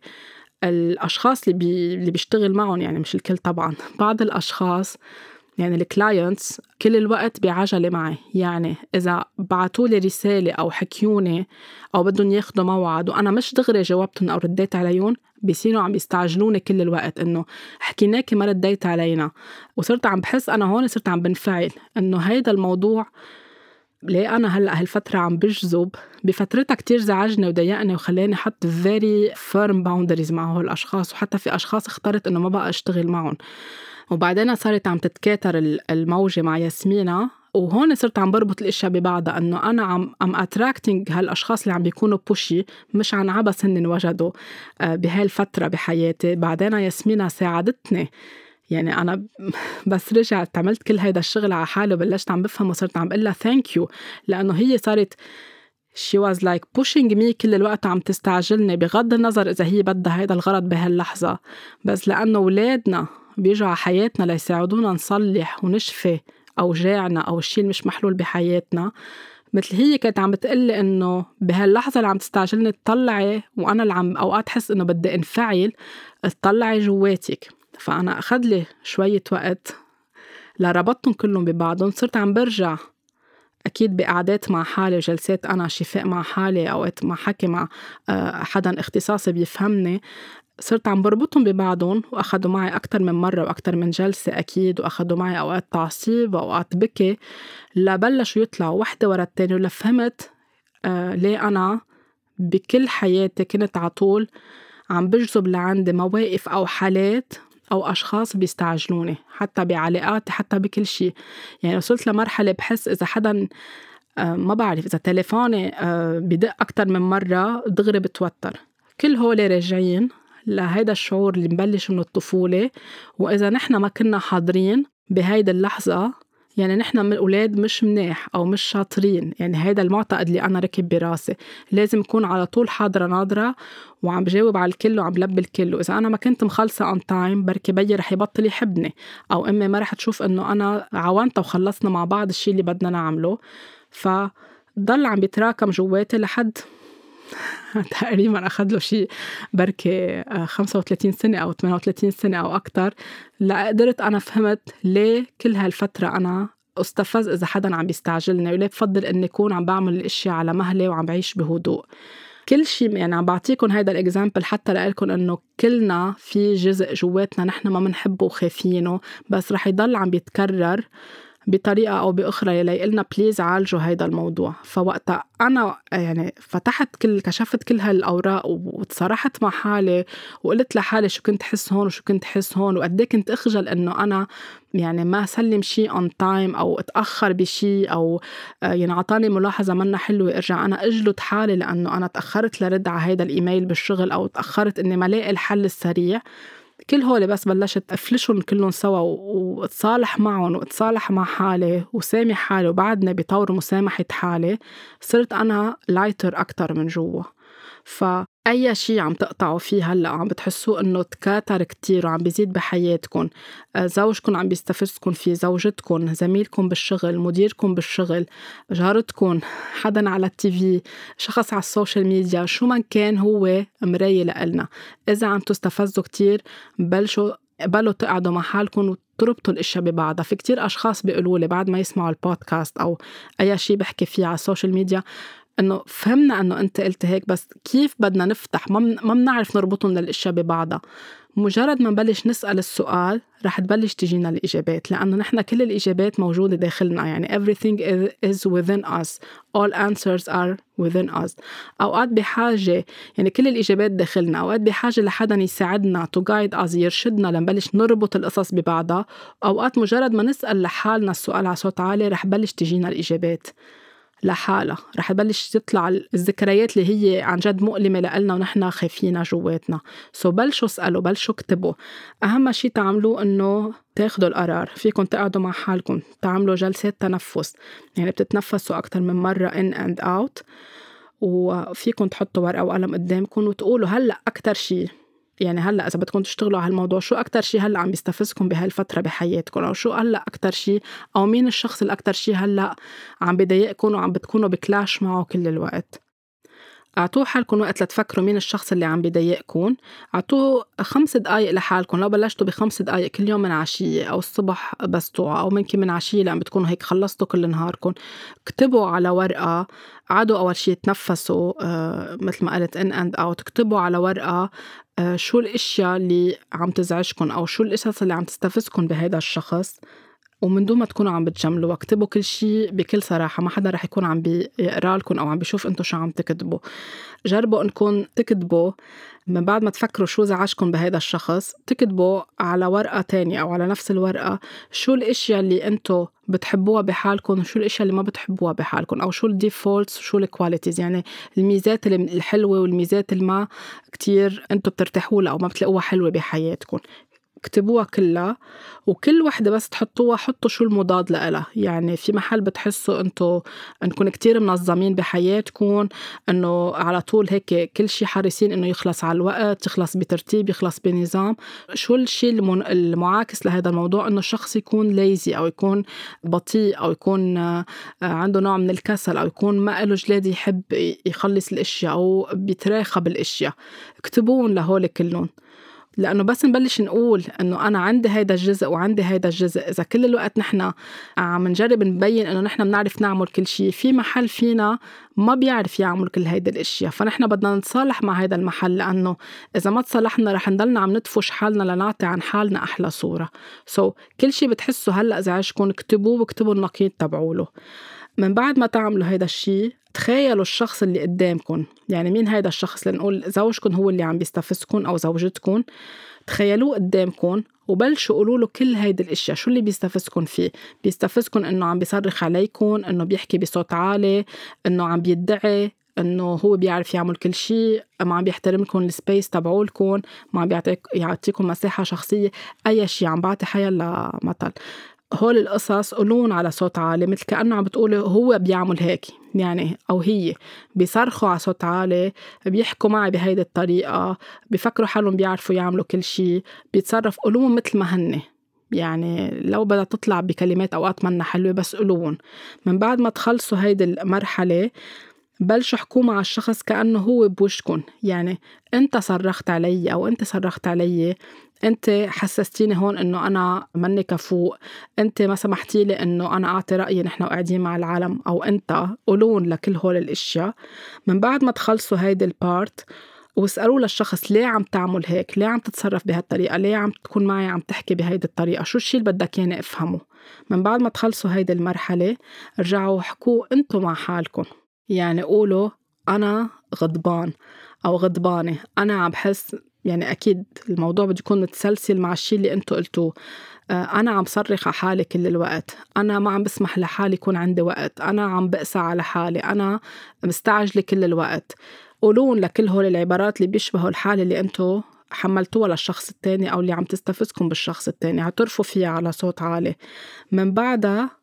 الأشخاص اللي بي اللي بيشتغل معهم يعني مش الكل طبعا. بعض الأشخاص يعني ال clients كل الوقت بعجلة معي. يعني إذا بعثوا لي رسالة أو حكيوني أو بدهم ياخذوا موعد وأنا مش دغري جاوبتهم أو رديت عليهم بيصيروا عم يستعجلوني كل الوقت إنه حكيناكي ما رديت علينا. وصرت عم بحس أنا هون صرت عم بنفعل إنه هيدا الموضوع ليه أنا هلأ هالفترة عم بجذب؟ بفترتها كتير زعجني وضايقني وخلاني حط very firm boundaries مع هول الأشخاص وحتى في أشخاص اخترت إنه ما بقى أشتغل معهم. وبعدين صارت عم تتكاثر الموجة مع ياسمينة وهون صرت عم بربط الإشياء ببعضها إنه أنا عم I'm attracting هالأشخاص اللي عم بيكونوا بوشي مش عن عبس هن وجدوا آه، بهالفترة بحياتي. بعدين ياسمينة ساعدتني. يعني أنا بس رجعت عملت كل هيدا الشغل على حالي وبلشت عم بفهم وصرت عم بقول لها ثانك يو لأنه هي صارت she was like pushing me كل الوقت عم تستعجلني بغض النظر إذا هي بدها هيدا الغرض بهاللحظة. بس لأنه ولادنا بيجوا على حياتنا ليساعدونا نصلح ونشفي أوجاعنا أو الشيء مش محلول بحياتنا. مثل هي كانت عم بتقلي إنه بهاللحظة اللي عم تستعجلني تطلعي وأنا اللي عم أوقات حس إنه بدي انفعل تطلعي جواتك. فأنا أخذ لي شوية وقت لربطتهم كلهم ببعضهم صرت عم برجع أكيد بقعدات مع حالي وجلسات أنا شفاء مع حالي أوقات مع حكي مع آه، حدا اختصاصي بيفهمني. صرت عم بربطهم ببعضهم وأخذوا معي أكتر من مرة وأكتر من جلسة أكيد وأخذوا معي أوقات تعصيب وأوقات بكي لبلشوا يطلعوا وحدة ورا التانية ولفهمت آه ليه أنا بكل حياتي كنت عطول عم بجذب لعندي مواقف أو حالات أو أشخاص بيستعجلوني حتى بعلاقاتي حتى بكل شيء. يعني وصلت لمرحلة بحس إذا حدا آه، ما بعرف إذا تليفوني آه، بدق أكتر من مرة دغري بتوتر. كل هول راجعين لهيدا الشعور اللي مبلش من الطفولة. وإذا نحن ما كنا حاضرين بهيدي اللحظة يعني نحن من الأولاد مش مناح أو مش شاطرين. يعني هيدا المعتقد اللي أنا ركب براسي. لازم أكون على طول حاضرة ناظرة وعم بجاوب على الكل وعم بلبي الكل. وإذا أنا ما كنت مخلصة أون تايم بركي بيي رح يبطل يحبني. أو أمي ما رح تشوف إنه أنا عاونتها وخلصنا مع بعض الشيء اللي بدنا نعمله. فضل عم بيتراكم جواتي لحد تقريبا أخذ له شيء بركي 35 آه، سنة أو 38 سنة أو أكتر. لقدرت أنا فهمت ليه كل هالفترة أنا أستفز إذا حدا عم بيستعجلني وليه بفضل إني أكون عم بعمل الأشياء على مهلي وعم بعيش بهدوء. كل شيء يعني عم بعطيكم هيدا ال example حتى لكم إنه كلنا في جزء جواتنا نحن ما بنحبه وخايفينه بس رح يضل عم بيتكرر بطريقة أو بأخرى يلي قلنا please عالجوا هيدا الموضوع. فوقتها أنا يعني فتحت كل كشفت كل هالأوراق وتصارحت مع حالي وقلت لحالي شو كنت حس هون وشو كنت حس هون وقد إيه كنت أخجل إنه أنا يعني ما سلم شيء on time أو أتأخر بشيء أو آه، يعني عطاني ملاحظة منا حلوة إرجع أنا اجلد حالي لأنه أنا تأخرت لرد على هيدا الإيميل بالشغل أو تأخرت إني ما لاقي الحل السريع. كل هول بس بلشت أفلشهم كلهم سوا وأتصالح معهم وأتصالح مع حالي وسامح حالي وبعدني بطور مسامحة حالي صرت أنا lighter أكتر من جوا. فأي شيء عم تقطعوا فيه هلأ عم بتحسوا إنه تكاثر كتير وعم بيزيد بحياتكم آه، زوجكم عم بيستفزكم فيه زوجتكم زميلكم بالشغل مديركم بالشغل جارتكم حدا على ال TV شخص على ال social media شو ما كان هو مراية لإلنا. إذا عم تستفزوا كتير بلشوا قبلوا تقعدوا مع حالكم تربطوا الاشياء ببعضها. في كتير أشخاص بيقولوا لي بعد ما يسمعوا البودكاست أو أي شيء بحكي فيه على ال social media إنه فهمنا إنه أنت قلت هيك بس كيف بدنا نفتح؟ ما ما بنعرف نربطهم للإشياء ببعضها. مجرد ما نبلش نسأل السؤال رح تبلش تجينا الإجابات لأنه نحن كل الإجابات موجودة داخلنا. يعني everything is within us. All answers are within us. أوقات بحاجة يعني كل الإجابات داخلنا. أوقات بحاجة لحدا يساعدنا to guide us يرشدنا لنبلش نربط القصص ببعضها. أوقات مجرد ما نسأل لحالنا السؤال على صوت عالي رح بلش تجينا الإجابات. لحالها. رح تبلش تطلع الذكريات اللي هي عن جد مؤلمة لنا ونحن خايفينها جواتنا. سو so بلشوا اسألوا بلشوا اكتبوا. أهم شيء تعملوه إنه تاخدوا القرار. فيكم تقعدوا مع حالكم تعملوا جلسات تنفس. يعني بتتنفسوا أكثر من مرة in and out. وفيكم تحطوا ورقة وقلم قدامكم وتقولوا هلأ أكثر شيء يعني هلأ إذا بدكم تشتغلوا على هالموضوع شو أكثر شيء هلأ عم بيستفزكم بهالفترة بحياتكم؟ أو شو هلأ أكثر شيء أو مين الشخص الاكثر شيء هلأ عم بضايقكم وعم بتكونوا ب clash معه كل الوقت؟ أعطوا حالكم وقت لتفكروا مين الشخص اللي عم بضايقكم أعطوا خمس دقائق لحالكم. لو بلشتوا بخمس دقائق كل يوم من عشية أو الصبح بس توعوا أو ممكن من عشية لما بتكونوا هيك خلصتوا كل نهاركم. اكتبوا على ورقة. قعدوا أول شيء تنفسوا آه مثل ما قلت in and out اكتبوا على ورقة آه شو الأشياء اللي عم تزعجكم أو شو القصص اللي عم تستفزكم بهذا الشخص. ومن دون ما تكونوا عم بتجملوا واكتبوا كل شيء بكل صراحة. ما حدا رح يكون عم بيقرأ لكم أو عم بيشوف أنتم شو عم تكتبوا. جربوا أنكم تكتبوا من بعد ما تفكروا شو زعجكم بهذا الشخص تكتبوا على ورقة تانية أو على نفس الورقة شو الأشياء اللي أنتم بتحبوها بحالكم وشو الأشياء اللي ما بتحبوها بحالكم أو شو ال defaults وشو ال qualities يعني الميزات الحلوة والميزات اللي ما كتير أنتم بترتاحوا لها أو ما بتلاقوها حلوة بحياتكم. اكتبوها كلها وكل وحدة بس تحطوها حطوا شو المضاد لها يعني في محل بتحسوا إنتو انكم كتير منظمين بحياتكم إنه على طول هيك كل شيء حريصين إنه يخلص على الوقت يخلص بترتيب يخلص بنظام. شو الشيء المعاكس لهذا الموضوع؟ إنه الشخص يكون ليزي أو يكون بطيء أو يكون آه، عنده نوع من الكسل أو يكون ما له جلاد يحب يخلص الأشياء أو بيتراخى بالاشياء اكتبوهم لهول كلهم لأنه بس نبلش نقول إنه أنا عندي هيدا الجزء وعندي هيدا الجزء. إذا كل الوقت نحن عم نجرب نبين إنه نحن بنعرف نعمل كل شيء في محل فينا ما بيعرف يعمل كل هيدا الأشياء. فنحن بدنا نتصالح مع هيدا المحل لأنه إذا ما تصالحنا رح نضلنا عم ندفش حالنا لنعطي عن حالنا أحلى صورة. سو so, كل شيء بتحسوا هلأ ازعجكم اكتبوه واكتبوا النقيض تبعوله. من بعد ما تعملوا هيدا الشيء تخيلوا الشخص اللي قدامكم يعني مين هيدا الشخص؟ لنقول زوجكم هو اللي عم بيستفزكم أو زوجتكم تخيلوه قدامكم وبلشوا قولوا له كل هيدي الأشياء. شو اللي بيستفزكم فيه؟ بيستفزكم إنه عم بيصرخ عليكم إنه بيحكي بصوت عالي إنه عم بيدعي إنه هو بيعرف يعمل كل شيء ما عم بيحترم لكم السبيس تبعولكم ما عم بيعطيك يعطيكم مساحة شخصية أي شيء عم بعطي حيا مثل هول القصص قولون على صوت عالي مثل كأنه عم بتقولي هو بيعمل هيك يعني أو هي. بيصرخوا على صوت عالي بيحكوا معي بهيدي الطريقة بيفكروا حالهم بيعرفوا يعملوا كل شيء بيتصرف قولون مثل ما هن يعني لو بدها تطلع بكلمات أوقات منا حلوة بس قولون. من بعد ما تخلصوا هيدي المرحلة بلشوا حكوا مع الشخص كأنه هو بوشكن. يعني أنت صرخت علي أو أنت صرخت علي انت حسستيني هون إنه أنا مني كفوق انت ما سمحتي لي إنه أنا أعطي رأيي نحن قاعدين مع العالم أو أنت قولون لكل هول الأشياء. من بعد ما تخلصوا هيدي البارت واسألوا للشخص ليه عم تعمل هيك؟ ليه عم تتصرف بهالطريقة؟ ليه عم تكون معي عم تحكي بهيدي الطريقة؟ شو الشي اللي بدك ياني أفهمه؟ من بعد ما تخلصوا هيدي المرحلة رجعوا حكوا انتو مع حالكم يعني قولوا أنا غضبان أو غضبانة. أنا عم بحس يعني أكيد الموضوع بده يكون متسلسل مع الشيء اللي أنتوا قلتوه. آه، أنا عم صرخ على حالي كل الوقت. أنا ما عم بسمح لحالي يكون عندي وقت. أنا عم بقسى على حالي. أنا مستعجلة كل الوقت. قولون لكل هول العبارات اللي بيشبهوا الحالة اللي أنتوا حملتوها للشخص التاني أو اللي عم تستفزكم بالشخص التاني. اعترفوا فيها على صوت عالي. من بعدها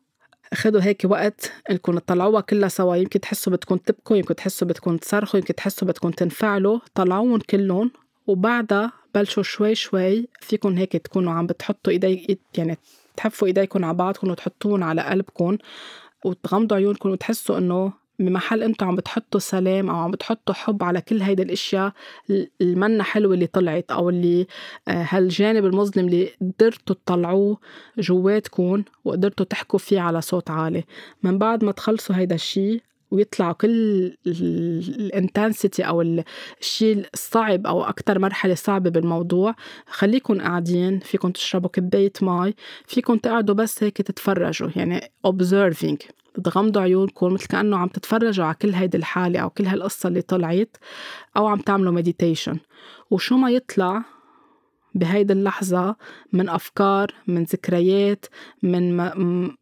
خدوا هيك وقت انكم تطلعوها كلها سوا. يمكن تحسوا بدكم تبكوا يمكن تحسوا بدكم تصرخوا يمكن تحسوا بدكم تنفعلوا. طلعوهم كلهم وبعدها بلشوا شوي شوي فيكم هيك تكونوا عم بتحطوا إيدي يعني تحفوا ايديكم على بعضكم وتحطوهم على قلبكم وتغمضوا عيونكم وتحسوا إنه بمحل أنتم عم بتحطوا سلام أو عم بتحطوا حب على كل هيدي الأشياء المنا حلوة اللي طلعت أو اللي آه، هالجانب المظلم اللي قدرتوا تطلعوه جواتكم وقدرتوا تحكوا فيه على صوت عالي. من بعد ما تخلصوا هيدا الشيء ويطلع كل الانتنسيتي أو الشيء الصعب أو أكثر مرحلة صعبة بالموضوع خليكم قاعدين فيكم تشربوا كباية مي فيكم تقعدوا بس هيك تتفرجوا يعني observing. بتغمضوا عيونكم مثل كأنه عم تتفرجوا على كل هيدي الحالة أو كل هالقصة اللي طلعت أو عم تعملوا meditation وشو ما يطلع بهيدي اللحظة من أفكار من ذكريات من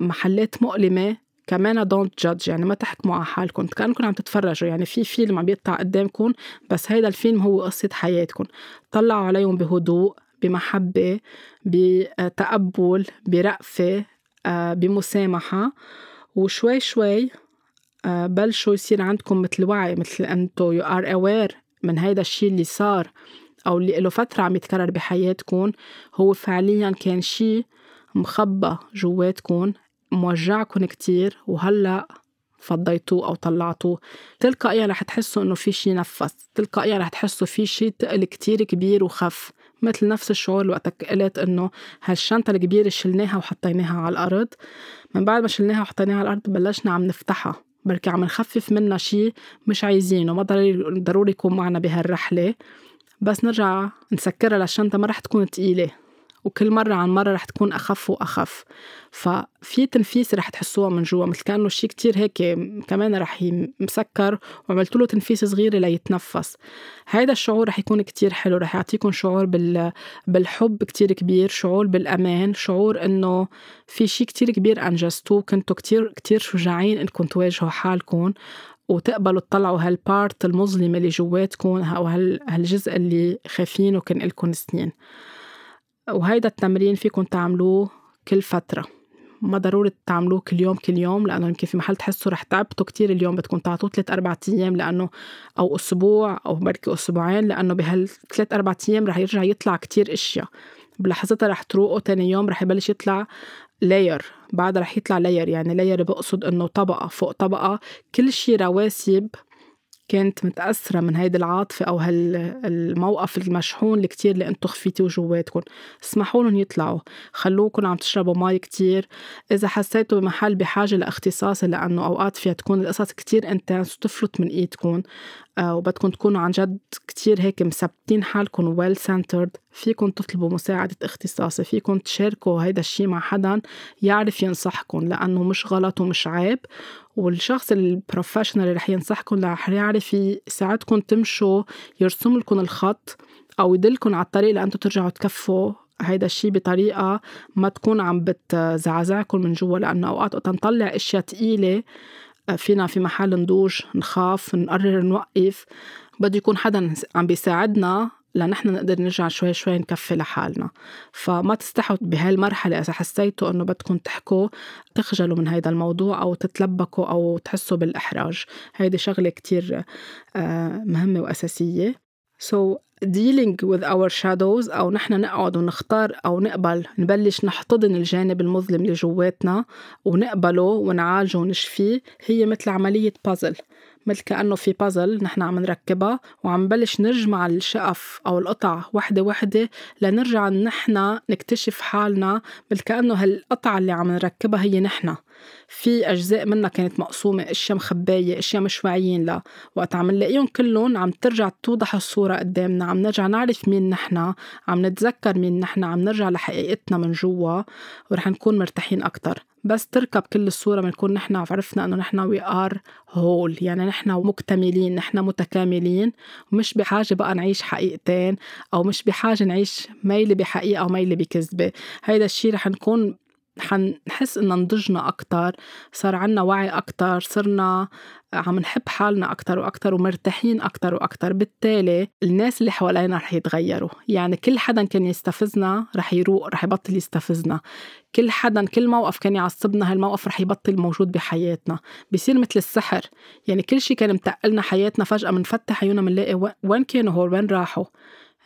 محلات مؤلمة كمان don't judge يعني ما تحكموا على حالكم. كأنكم عم تتفرجوا. يعني في فيلم عم بيطلع قدامكم بس هيدا الفيلم هو قصة حياتكم. طلعوا عليهم بهدوء بمحبة بتقبل برأفة آه، بمسامحة. وشوي شوي آه، بلشوا يصير عندكم مثل وعي مثل أنتو you are aware من هيدا الشيء اللي صار أو اللي له فترة عم يتكرر بحياتكم. هو فعليا كان شيء مخبى جواتكم موجعكم كتير وهلأ فضيتوه أو طلعتوه. تلقائيا رح تحسوا إنه في شي نفس تلقائيا رح تحسوا في شي تقل كتير كبير وخف. مثل نفس الشعور وقتك قلت إنه هالشنطة الكبيرة شلناها وحطيناها على الأرض. من بعد ما شلناها وحطيناها على الأرض بلشنا عم نفتحها. بركي عم نخفف منها شي مش عايزينه ما ضروري يكون معنا بهالرحلة. بس نرجع نسكرها للشنطة ما رح تكون تقيلة. وكل مرة عن مرة رح تكون أخف وأخف. ففي تنفيس رح تحسوها من جوا مثل كأنه شيء كتير هيك كمان رح مسكر وعملت له تنفيس صغيرة ليتنفس. هيدا الشعور رح يكون كتير حلو رح يعطيكم شعور بال... بالحب كتير كبير شعور بالأمان شعور إنه في شيء كتير كبير أنجزتوه. كنتوا كتير كتير شجاعين إنكم تواجهوا حالكم وتقبلوا تطلعوا هالبارت المظلمة اللي جواتكم أو هالجزء اللي خايفينه كان لكم سنين. وهيدا التمرين فيكم تعملوه كل فترة. ما ضروري تعملوه كل يوم كل يوم لأنه يمكن في محل تحسوا رح تعبتوا كتير اليوم بدكم تعطوه ثلاث أربع أيام لأنه أو أسبوع أو بركي أسبوعين لأنه بهالثلاث أربع أيام رح يرجع يطلع كتير أشياء. بلحظتها رح تروقوا تاني يوم رح يبلش يطلع layer بعدها رح يطلع layer يعني layer بقصد إنه طبقة فوق طبقة كل شي رواسب كانت متأثرة من هيدي العاطفة أو هالموقف المشحون اللي كتير اللي أنتو خفيتوه جواتكم اسمحوا لهم يطلعوا. خلوكم عم تشربوا مي كتير. إذا حسيتوا بمحل بحاجة لإختصاص لأنه أوقات فيها تكون القصص كتير intense وتفلت من إيدكم آه، وبدكم تكونوا عن جد كتير هيك مثبتين حالكم well centered فيكم تطلبوا مساعدة اختصاصي فيكم تشاركوا هيدا الشيء مع حدا يعرف ينصحكم لأنه مش غلط ومش عيب. والشخص ال professional اللي رح ينصحكم رح يعرف يساعدكم تمشوا يرسم لكم الخط أو يدلكم على الطريق لأنتم ترجعوا تكفوا هيدا الشيء بطريقة ما تكون عم بتزعزعكم من جوا لأنه أوقات وقت نطلع أشياء تقيلة فينا في محل ندوج نخاف نقرر نوقف. بده يكون حدا عم بيساعدنا لنحن نقدر نرجع شوي شوي نكفي لحالنا. فما تستحوا بهالمرحلة إذا حسيتوا إنه بدكم تحكوا تخجلوا من هيدا الموضوع أو تتلبكوا أو تحسوا بالإحراج. هيدي شغلة كتير آه، مهمة وأساسية. So dealing with our shadows أو نحن نقعد ونختار أو نقبل نبلش نحتضن الجانب المظلم اللي جواتنا ونقبله ونعالجه ونشفيه هي مثل عملية بازل مثل كأنه في بازل نحن عم نركبها وعم نبلش نجمع الشقف أو القطع وحدة وحدة لنرجع نحن نكتشف حالنا مثل كأنه هالقطعة اللي عم نركبها هي نحن. في أجزاء منها كانت مقسومة أشياء مخباية أشياء مش واعيين لها. وقت عم نلاقيهم كلهم عم ترجع توضح الصورة قدامنا عم نرجع نعرف مين نحن عم نتذكر مين نحن عم نرجع لحقيقتنا من جوا ورح نكون مرتاحين أكتر. بس تركب كل الصورة بنكون نحن عرفنا إنه نحن وي ار هول يعني نحن مكتملين نحن متكاملين. ومش بحاجة بقى نعيش حقيقتين أو مش بحاجة نعيش ميلة بحقيقة أو ميلة بكذبة. هيدا الشيء رح نكون حنحس إن نضجنا أكتر صار عنا وعي أكتر صرنا عم نحب حالنا أكتر وأكتر ومرتاحين أكتر وأكتر. بالتالي الناس اللي حوالينا رح يتغيروا. يعني كل حدا كان يستفزنا رح يروق رح يبطل يستفزنا. كل حدا كل موقف كان يعصبنا هالموقف رح يبطل موجود بحياتنا. بيصير مثل السحر. يعني كل شيء كان متقلنا حياتنا فجأة منفتح عيونا منلاقي وين كانوا هول؟ وين راحوا؟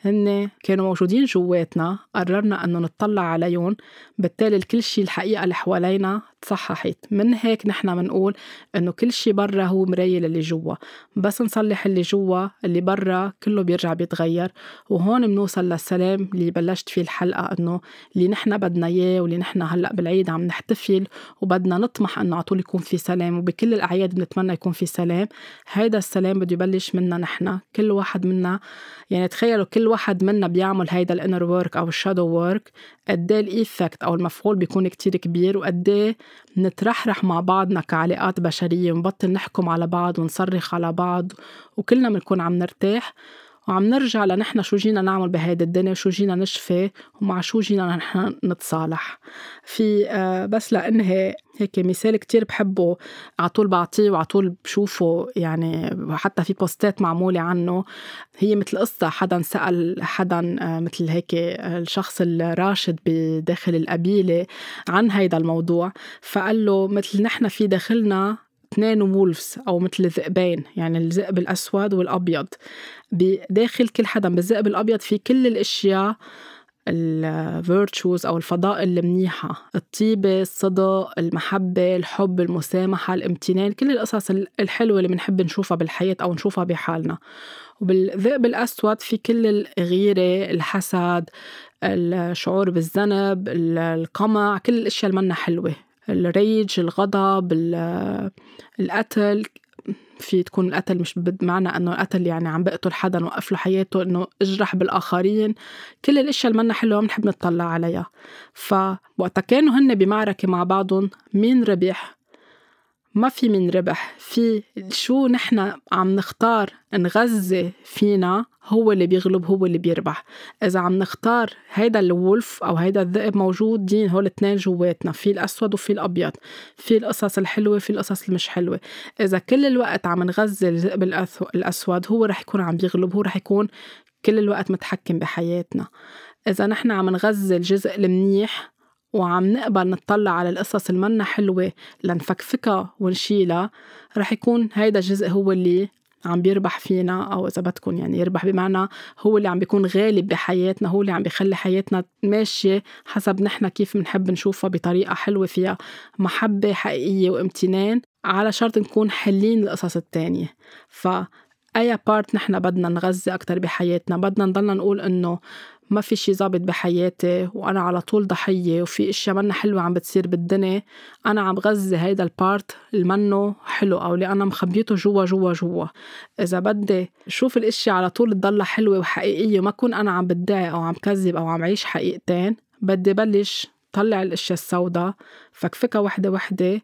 هن كانوا موجودين جواتنا قررنا انه نطلع عليهم بالتالي كل شيء الحقيقة اللي حوالينا تصححت من هيك نحن بنقول إنه كل شيء برا هو مرايه للي جوا. بس نصلح اللي جوا اللي برا كله بيرجع بيتغير. وهون بنوصل للسلام اللي بلشت فيه الحلقة إنه اللي نحن بدنا إياه واللي نحن هلأ بالعيد عم نحتفل وبدنا نطمح إنه على طول يكون في سلام وبكل الأعياد بنتمنى يكون في سلام. هيدا السلام بده يبلش منا نحن. كل واحد منا يعني تخيلوا كل واحد منا بيعمل هيدا ال inner work أو ال shadow work قد إيه ال effect أو المفعول بيكون كتير كبير وقد إيه نترحرح مع بعضنا كعلاقات بشرية ونبطل نحكم على بعض ونصرخ على بعض وكلنا بنكون عم نرتاح. وعم نرجع لنحن شو جينا نعمل بهيدي الدنيا وشو جينا نشفي ومع شو جينا نحن نتصالح. في آه، بس لانهي هيك مثال كتير بحبه على طول بعطيه وعلى طول بشوفه يعني حتى في posts ات معمولة عنه. هي مثل قصة حدا سأل حدا آه، مثل هيك الشخص الراشد بداخل القبيلة عن هيدا الموضوع. فقال له مثل نحن في داخلنا اثنين wolves أو مثل ذئبين يعني الذئب الأسود والأبيض. بداخل كل حدا بالذئب الأبيض في كل الأشياء ال virtues أو الفضائل المنيحه الطيبة الصدق المحبة الحب المسامحة الامتنان كل القصص الحلوة اللي بنحب نشوفها بالحياة أو نشوفها بحالنا. وبالذئب الأسود في كل الغيرة الحسد الشعور بالذنب القمع كل الأشياء اللي منا حلوة الريج الغضب القتل. في تكون القتل مش بمعنى إنه القتل يعني عم بقتل حدا وقف له حياته إنه اجرح بالآخرين. كل الأشياء اللي منا حلوة بنحب نطلع عليها. فوقتا كانوا هن بمعركة مع بعضهم مين ربح؟ ما في من ربح في شو نحن عم نختار نغذي فينا هو اللي بيغلب هو اللي بيربح. إذا عم نختار هيدا الولف أو هيدا الذئب موجودين هول الاثنين جواتنا. في الأسود وفي الأبيض. في القصص الحلوة في القصص المش حلوة. إذا كل الوقت عم نغذي الذئب الأسود هو رح يكون عم بيغلب هو رح يكون كل الوقت متحكم بحياتنا. إذا نحن عم نغذي الجزء المنيح وعم نقبل نطلع على القصص المنا حلوة لنفكفكها ونشيلها رح يكون هيدا الجزء هو اللي عم بيربح فينا أو إذا بدكم يعني يربح بمعنى هو اللي عم بيكون غالب بحياتنا هو اللي عم بيخلي حياتنا ماشية حسب نحن كيف بنحب نشوفها بطريقة حلوة فيها محبة حقيقية وامتنان على شرط نكون حلين القصص التانية. ف أي بارت نحن بدنا نغذي أكتر بحياتنا بدنا نضلنا نقول إنه ما في شي ظابط بحياتي وأنا على طول ضحية وفي إشياء منا حلوة عم بتصير بالدنيا. أنا عم غذي هيدا البارت المنه حلو أو اللي أنا مخبيته جوا جوا جوا. إذا بدي شوف الإشياء على طول تضلها حلوة وحقيقية وما كون أنا عم بدعي أو عم كذب أو عم عيش حقيقتين بدي بلش طلع الإشياء السوداء. فكفكها وحدة وحدة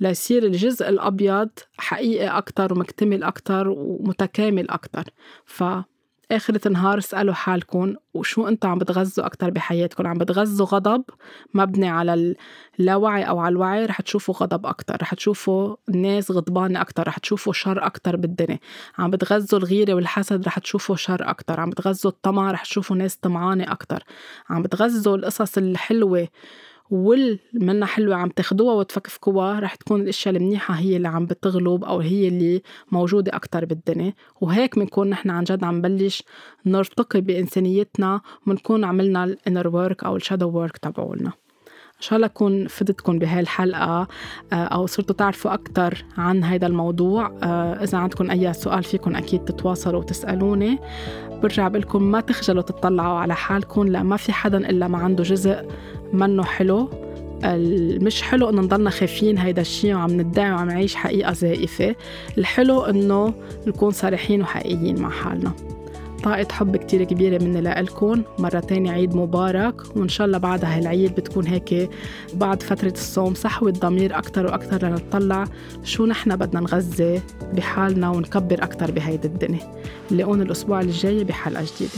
ليصير الجزء الأبيض حقيقي أكثر ومكتمل أكثر ومتكامل أكثر ف آخرة النهار اسألوا حالكم وشو أنتوا عم بتغذوا أكتر بحياتكم؟ عم بتغذوا غضب مبني على اللاوعي أو على الوعي رح تشوفوا غضب أكتر رح تشوفوا الناس غضبانة أكتر رح تشوفوا شر أكتر بالدنيا. عم بتغذوا الغيرة والحسد رح تشوفوا شر أكتر عم بتغذوا الطمع رح تشوفوا ناس طمعانة أكتر. عم بتغذوا القصص الحلوة والمنة حلوة عم تاخدوها وتفكفكوها رح تكون الأشياء المنيحة هي اللي عم بتغلب أو هي اللي موجودة أكتر بالدنيا. وهيك بنكون نحن عن جد عم نبلش نرتقي بإنسانيتنا وبنكون عملنا ال inner work أو ال shadow work تبعولنا. ان شاء الله اكون فدتكم بهالحلقة آه، أو صرتوا تعرفوا أكثر عن هذا الموضوع آه، إذا عندكم أي سؤال فيكم أكيد تتواصلوا وتسألوني. برجع بقول ما تخجلوا تطلعوا على حالكم لا ما في حدا إلا ما عنده جزء منه حلو. مش حلو إنه نضلنا خايفين هيدا الشيء وعم ندعي وعم نعيش حقيقة زائفة. الحلو إنه نكون صريحين وحقيقيين مع حالنا. طاقة حب كتير كبيرة مني لإلكن. مرة تانية عيد مبارك وإن شاء الله بعد هالعيد بتكون هيك بعد فترة الصوم صحوة ضمير أكتر وأكتر لنطلع. شو نحن بدنا نغذي بحالنا ونكبر أكتر بهيدي الدنيا؟ لاقون الأسبوع الجاي بحلقة جديدة.